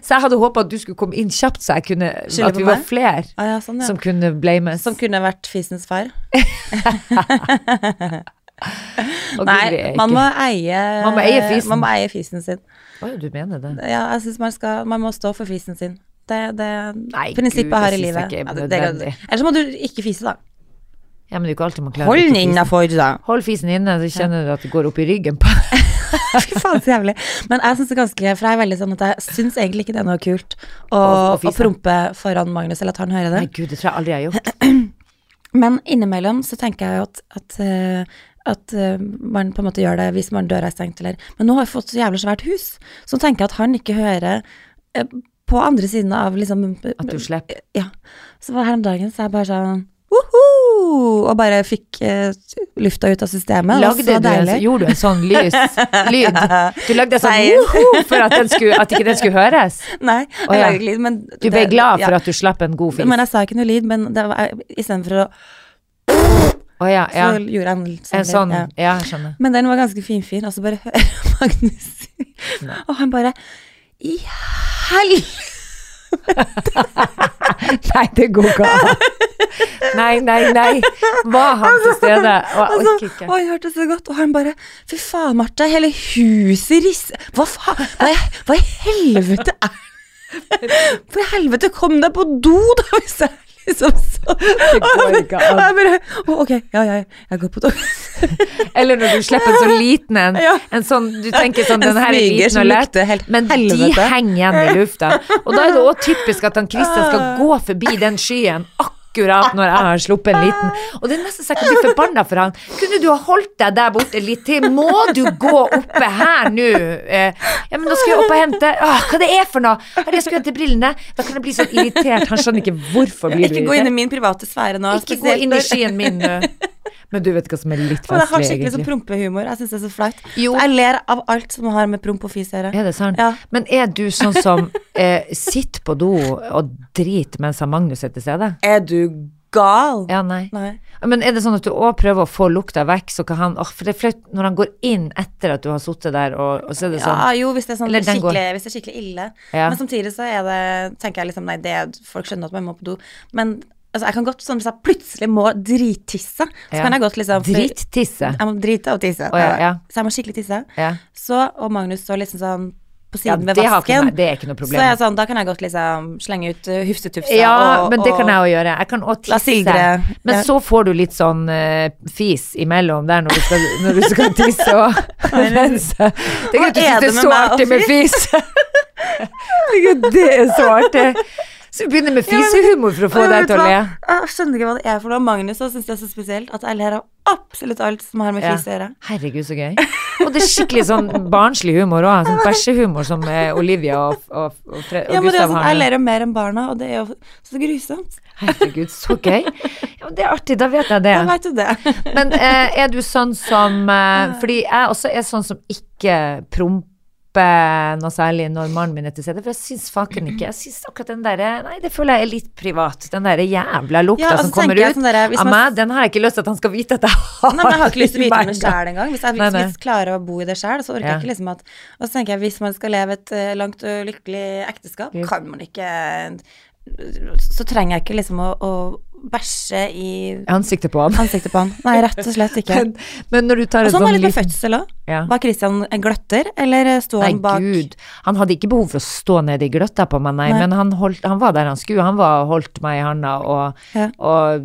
Så jeg hadde håpa at du skulle komme inn kjapt, så jeg kunne At vi var flere Ah, ja, sånn, ja. som kunne blames. Som kunne vært fisens far. Nei, man må eie Man må eie fisen. Man må eie fisen sin. Ja, du mener det? Ja, jeg syns man skal Man må stå for fisen sin. Det er Nei, prinsippet Gud, her i det livet. ikke Ja, det- det- Ellers må du ikke fise, da. Ja, men det er ikke alltid man klarer Hold den innafor, da. Hold fisen inne, så kjenner du at det går opp i ryggen på. Fy faen, så jævlig. Men jeg syns det er ganske For jeg er veldig sånn at jeg syns egentlig ikke det er noe kult å, Å- å å prompe foran Magnus, eller at han hører det. Nei, gud, det tror jeg aldri jeg har gjort. Men innimellom så tenker jeg jo at, at, eh, at eh, man på en måte gjør det hvis man døra er stengt, eller Men nå har vi fått så jævlig svært hus, så tenker jeg at han ikke hører eh, på andre siden av liksom At du slipper. Ja. Så var her om dagen, så jeg bare sånn Woho! Og bare fikk uh, lufta ut av systemet. det var Lagde deilig. du gjorde du en sånn lys, lyd? Du lagde en sånn woho for at, den skulle, at ikke den skulle høres? Nei, jeg ja. lyd, men Du ble det- glad for ja. at du slapp en god fis? Men jeg sa ikke noe lyd, men det var istedenfor å Å ja, ja. Så gjorde han sånn, En sånn, ja. ja, jeg skjønner. Men den var ganske finfin, og så bare hører Magnus Og han bare I helvete! Nei, det går ikke an. Nei, nei, nei. Var han til stede? Og, Altså, ikke. og jeg hørte så godt, og han bare Fy faen, Marte, hele huset rister Hva faen? Nei, hva i helvete er For helvete, kom deg på do, da, hvis jeg liksom så Det går ikke an. Jeg bare «Å, Ok, ja, ja, jeg går på do. Eller når du slipper en så liten en. En sånn, du tenker sånn, den her er liten og lett. Men de henger igjen i lufta. Og da er det òg typisk at han Christian skal gå forbi den skyen akkurat når jeg har sluppet en liten. Og det er nesten så jeg kan bli forbanna for han. Kunne du ha holdt deg der borte litt til? Må du gå oppe her nå? Eh, ja, men nå skal jeg opp og hente Åh, Hva det er for noe? Herre, jeg skulle hente brillene. Da kan jeg bli så irritert. Han skjønner ikke hvorfor blir du Ikke gå inn i min private sfære nå. Ikke gå inn i skien min nå. Men du vet hva som er litt Og jeg har skikkelig sånn egentlig. prompehumor. Jeg syns det er så flaut. Jo. Jeg ler av alt som har med promp og fis å gjøre. Er det sant? Ja. Men er du sånn som eh, sitter på do og driter mens Magnus er til stede? Er du gal? Ja, nei. Nei. Men er det sånn at du òg prøver å få lukta vekk, så kan han oh, For det er flaut når han går inn etter at du har sittet der, og, og så er det sånn Ja, jo, hvis det er, sånn går. skikkelig, hvis det er skikkelig ille. Ja. Men samtidig så er det tenker jeg liksom Nei, det er, folk skjønner at man må på do. Men altså, jeg kan godt sånn hvis jeg plutselig må drittisse, så Ja. kan jeg godt liksom Drittisse. Jeg må drite og tisse. Oh, ja, ja. Så jeg må skikkelig tisse. Ja. Så, og Magnus står liksom sånn på siden ved vasken. det er ikke noe problem. Så jeg sånn, da kan jeg godt liksom slenge ut uh, hufsetufsa Ja, og, men det kan jeg òg gjøre. Jeg kan òg tisse. Men så får du litt sånn uh, fis imellom der når du skal, når du skal tisse og rense. Ikke at du syns det er så artig med fis. Herregud, det er så artig. Så vi begynner med fisehumor for å få deg til å le. Jeg skjønner ikke hva det er for noe. Magnus syns det er så spesielt at jeg ler av absolutt alt som har med fise fis å gjøre. Herregud, så gøy. Og det er skikkelig sånn barnslig humor òg. Sånn bæsjehumor som eh, Olivia og, og, og, Fre og Ja, men det er Gustav sånn, har. Jeg ler jo mer enn barna, og det er jo så grusomt. Herregud, så gøy. Ja, men det er artig, da vet jeg det. Da vet du det. Men eh, er du sånn som eh, Fordi jeg også er sånn som ikke promper noe særlig når mannen min er til stede. For jeg syns faken ikke Jeg syns akkurat den derre Nei, det føler jeg er litt privat. Den derre jævla lukta Ja, altså, som kommer ut sånn der, av man- meg, den har jeg ikke lyst til at han skal vite at jeg har. Nei, men Jeg har ikke lyst til å vite om det sjæl engang. Hvis jeg Nei, nei. hvis klarer å bo i det sjæl, så orker Ja. jeg ikke liksom at Og så tenker jeg, hvis man skal leve et eh, langt og lykkelig ekteskap, kan man ikke Så trenger jeg ikke liksom å, å bæsje i Ansiktet på han. ansiktet på han. Nei, rett og slett ikke. Men, men når du tar Og sånn var sånn det litt med fødsel òg. ja. Var Christian en gløtter, eller sto han bak Nei, gud. Han hadde ikke behov for å stå nede i gløtta på meg, nei, Nei. men han, holdt, han var der han skulle. Han var, holdt meg i handa og, Ja. og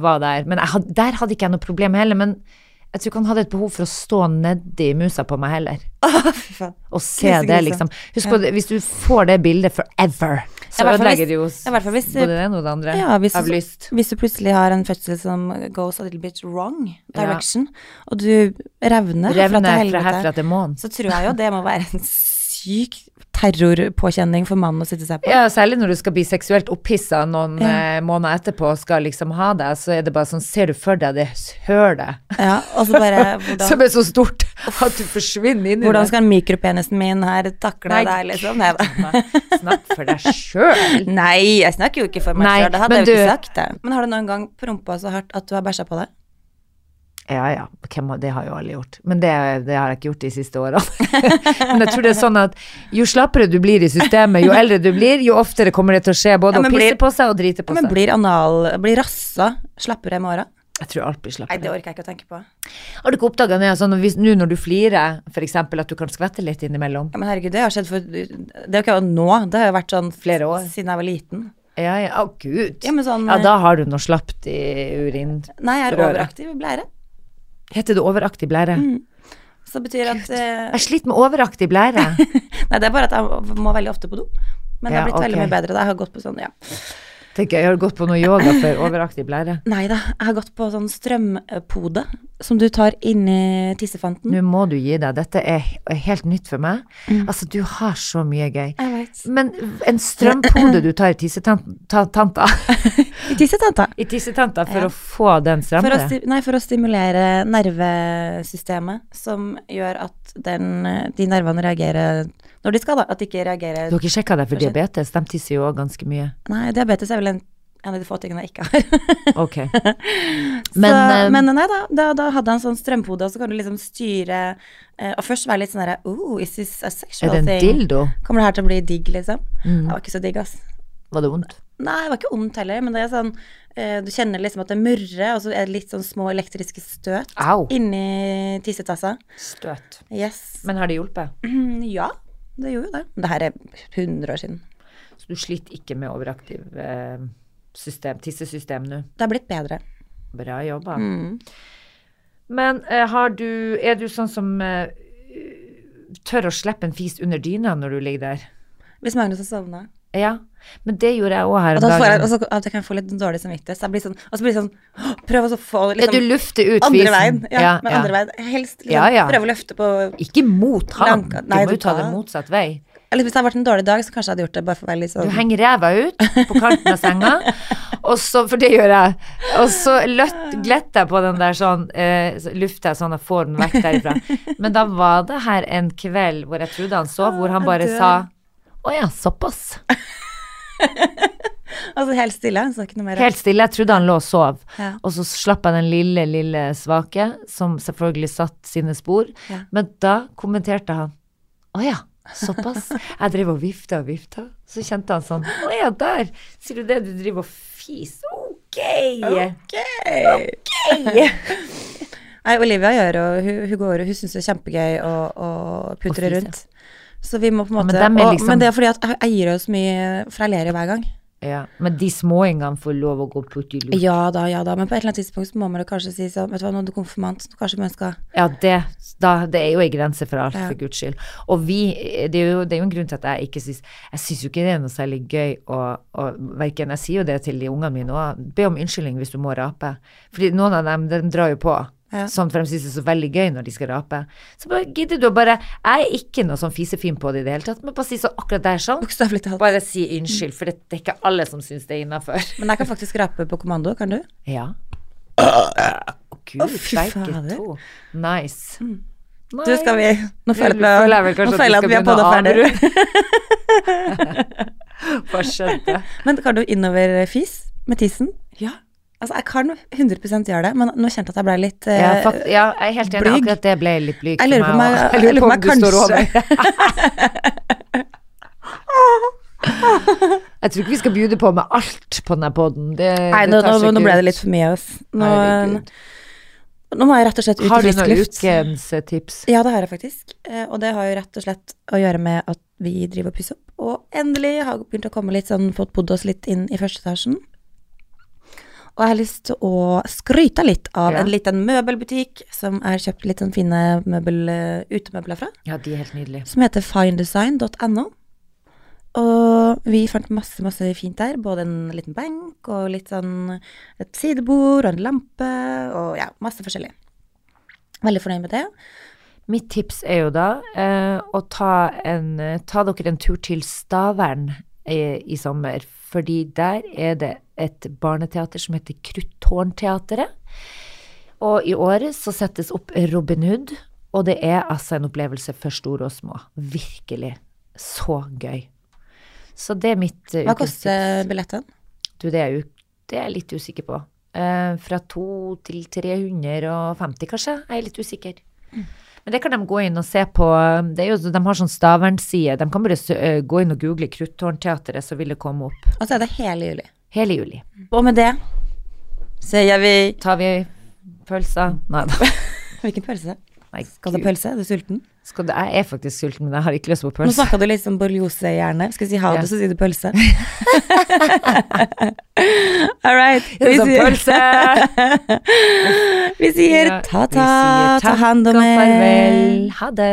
var der. Men jeg der hadde ikke jeg noe problem heller. Men jeg tror ikke han hadde et behov for å stå nedi musa på meg heller. Oh. Og se det, liksom. Husk på det, hvis du får det bildet forever, så Ja, ødelegger det jo både det ene og det andre Ja, hvis, av lyst. hvis du plutselig har en fødsel som goes a little bit wrong direction, og du revner revner fra, fra herfra til månen. så tror jeg jo det må være en syk terrorpåkjenning for mannen å sitte seg på. Ja, særlig når du skal bli seksuelt opphissa noen Ja. eh, måneder etterpå og skal liksom ha deg, så er det bare sånn, ser du for deg det hølet Ja, og så bare som er så stort at du forsvinner inn i hvordan skal mikropenisen min her takle deg, liksom? Nei, da. Snakk for deg sjøl. Nei, jeg snakker jo ikke for meg sjøl, det hadde jeg jo ikke sagt. Det. Men har du noen gang prompa så hardt at du har bæsja på deg? Ja ja, det har jo alle gjort. Men det, det har jeg ikke gjort de siste årene. Men jeg tror det er sånn at jo slappere du blir i systemet, jo eldre du blir, jo oftere kommer det til å skje både Ja, å pisse blir- på seg og drite på Men seg. blir anal Blir rassa slappere med åra? Jeg tror alt blir slappere. Nei, det orker jeg ikke å tenke på. Har du ikke oppdaga det sånn nå når du flirer, eksempel, at du kan skvette litt innimellom? Ja, men herregud, det har skjedd for Det er jo ikke nå, det har jo vært sånn Flere år. siden jeg var liten. Ja ja, å gud. Ja, men sånn Ja, da har du noe slapt i urinrøret. Nei, jeg er overaktiv blære. Heter det overaktig blære? Så det betyr at eh, Jeg sliter med overaktig blære. Nei, det er bare at jeg må veldig ofte på do. Men det har blitt veldig mye bedre. da. Jeg har gått på sånn, ja. Tenker jeg, har gått på noe yoga for overaktig blære. Nei da, jeg har gått på sånn strømpode som du tar inni tissefanten. Nå må du gi deg. Dette er helt nytt for meg. Altså, du har så mye gøy. Jeg vet. Men en strømpode du tar i tissetanta I tissetanta. I tissetanta for Ja. å få den strammere? nei, for å stimulere nervesystemet, som gjør at den, de nervene reagerer når de skal, da. At de ikke reagerer Du har ikke sjekka deg for diabetes? De tisser jo òg ganske mye. Nei, diabetes er vel en En av de få tingene jeg ikke har. Ok. Men, Men, så, eh, men nei da, da, da hadde han sånn strømpode, og så kan du liksom styre eh, Og først være litt sånn derre Oh, is this a Er sexual det en thing? dildo? Kommer det her til å bli digg, liksom? Mm. Det var ikke så digg, ass. Var det vondt? Nei, det var ikke vondt heller, men det er sånn eh, Du kjenner liksom at det murrer, og så er det litt sånn små elektriske støt Au. inni tissetassa. Støt. Yes. Men har det hjulpet? Ja, det gjorde jo det. Men det her er 100 år siden. Så du sliter ikke med overaktiv eh, system, tissesystem nå? Det har blitt bedre. Bra jobba. Mm. Men eh, har du Er du sånn som eh, tør å slippe en fis under dyna når du ligger der? Hvis Magnus har sovna. Ja. Men det gjorde jeg òg her om jeg, dagen. og så, jeg kan få litt dårlig samvittighet. Så jeg blir sånn, og så blir det sånn «Åh, Prøv å få liksom, Ja, du lufter ut andre veien. Ja, Ja, ja. andre veien. Helst liksom Ja, ja. prøve å løfte på Ikke mot ham. Lanka- Du nei, må jo ta det motsatt vei. Eller hvis det hadde vært en dårlig dag, så kanskje jeg hadde gjort det bare for å være litt Du sånn henger ræva ut på kanten av senga, og så, for det gjør jeg, og så gletter jeg på den der sånn, eh, lufter jeg sånn og får den vekk derifra. Men da var det her en kveld hvor jeg trodde han sov, hvor han bare sa. Å ja, såpass. Altså helt stille, så ikke noe mer. Helt stille, jeg trodde han lå og sov. Ja. Og så slapp jeg den lille, lille svake, som selvfølgelig satt sine spor. Ja. Men da kommenterte han å ja, såpass. Jeg drev og vifta og vifta. Så kjente han sånn å ja, der. Sier du det, du driver og fiser. Ok. Nei, Olivia gjør og hun, hun går og hun syns det er kjempegøy å, putre rundt. Så vi må på en Ja, men måte er og, liksom- Men det er fordi at jeg, gir oss mye For jeg ler jo hver gang. Ja, men de småingene får lov å gå putt i lort? Ja da, ja da. Men på et eller annet tidspunkt må man kanskje si sånn Vet du hva, nå er du konfirmant, nå kanskje man skal Ja, det, da, det er jo en grense for alt, Ja. for guds skyld. Og vi, det er, jo, det er jo en grunn til at jeg ikke syns Jeg syns jo ikke det er noe særlig gøy å, å verken Jeg sier jo det til de ungene mine òg, be om unnskyldning hvis du må rape. Fordi noen av dem, de drar jo på. Ja. Sånn, for de syns det er så veldig gøy når de skal rape. Så bare gidder du å bare Jeg er ikke noe sånn fisefin på det i det hele tatt, men bare si sånn akkurat der sånn. Bokstavelig talt. Bare si unnskyld, for det, det er ikke alle som syns det er innafor. Men jeg kan faktisk rape på kommando, kan du? Ja. Å, Gud, oh, fy sterke Nice. to. Nice. Du, skal vi Nå føler jeg at vi at vi har podda ferdig. Hva skjedde? Men kan du innover-fis med tissen? Altså, jeg kan 100% gjøre det, men nå kjente jeg at jeg ble litt eh, Ja, fakt, ja, jeg er helt enig. blyg. Akkurat det ble litt blyg Jeg lurer på om meg. jeg- jeg lurer på om du står jeg over. Jeg tror ikke vi skal bjude på med alt på denne poden. Det, Nei, nå, nå, nå ble det litt for mye. ass. Nå, nå må jeg rett og slett ut i Har du noen luft. ukens eh, tips? Ja, det har jeg faktisk. Eh, Og det har jo rett og slett å gjøre med at vi driver og pusser opp. Og endelig har begynt å komme litt sånn, fått bodd oss litt inn i første etasjen. Og jeg har lyst til å skryte litt av Ja. en liten møbelbutikk som jeg har kjøpt litt sånn fine møbel, eh, utemøbler fra, Ja, de er helt nydelige. som heter findesign.no. Og vi fant masse, masse fint der. Både en liten benk og litt sånn et sidebord og en lampe og ja, masse forskjellig. Veldig fornøyd med det. Mitt tips er jo da eh, å ta, en, eh, ta dere en tur til Stavern i, i sommer, fordi der er det et barneteater som heter Kruttårnteatret. Og i år så settes opp Robin Hood, og det er altså en opplevelse for store og små. Virkelig. Så gøy. Så det er mitt eh, Hva koster billetten? Du, det er, det er jeg litt usikker på. Uh, fra 2 til 350, kanskje. Jeg er litt usikker. Men det kan de gå inn og se på. Det er jo, de har sånn Stavern-side. De kan bare gå inn og google Kruttårnteatret, så vil det komme opp. Og så er det hele juli. Hele juli. Og med det sier vi Tar vi pølsa? Nei da. Hvilken pølse? Nei, Skal du ha pølse? Er du sulten? Du, jeg er faktisk sulten, men jeg har ikke lyst på pølse. Nå snakka du litt som borreliosehjerne. Skal vi si ha det, Ja. så sier du pølse. All right. Vi det sånn pølse? vi sier ta-ta, ja, sier ta hand om og farvel. Ha det.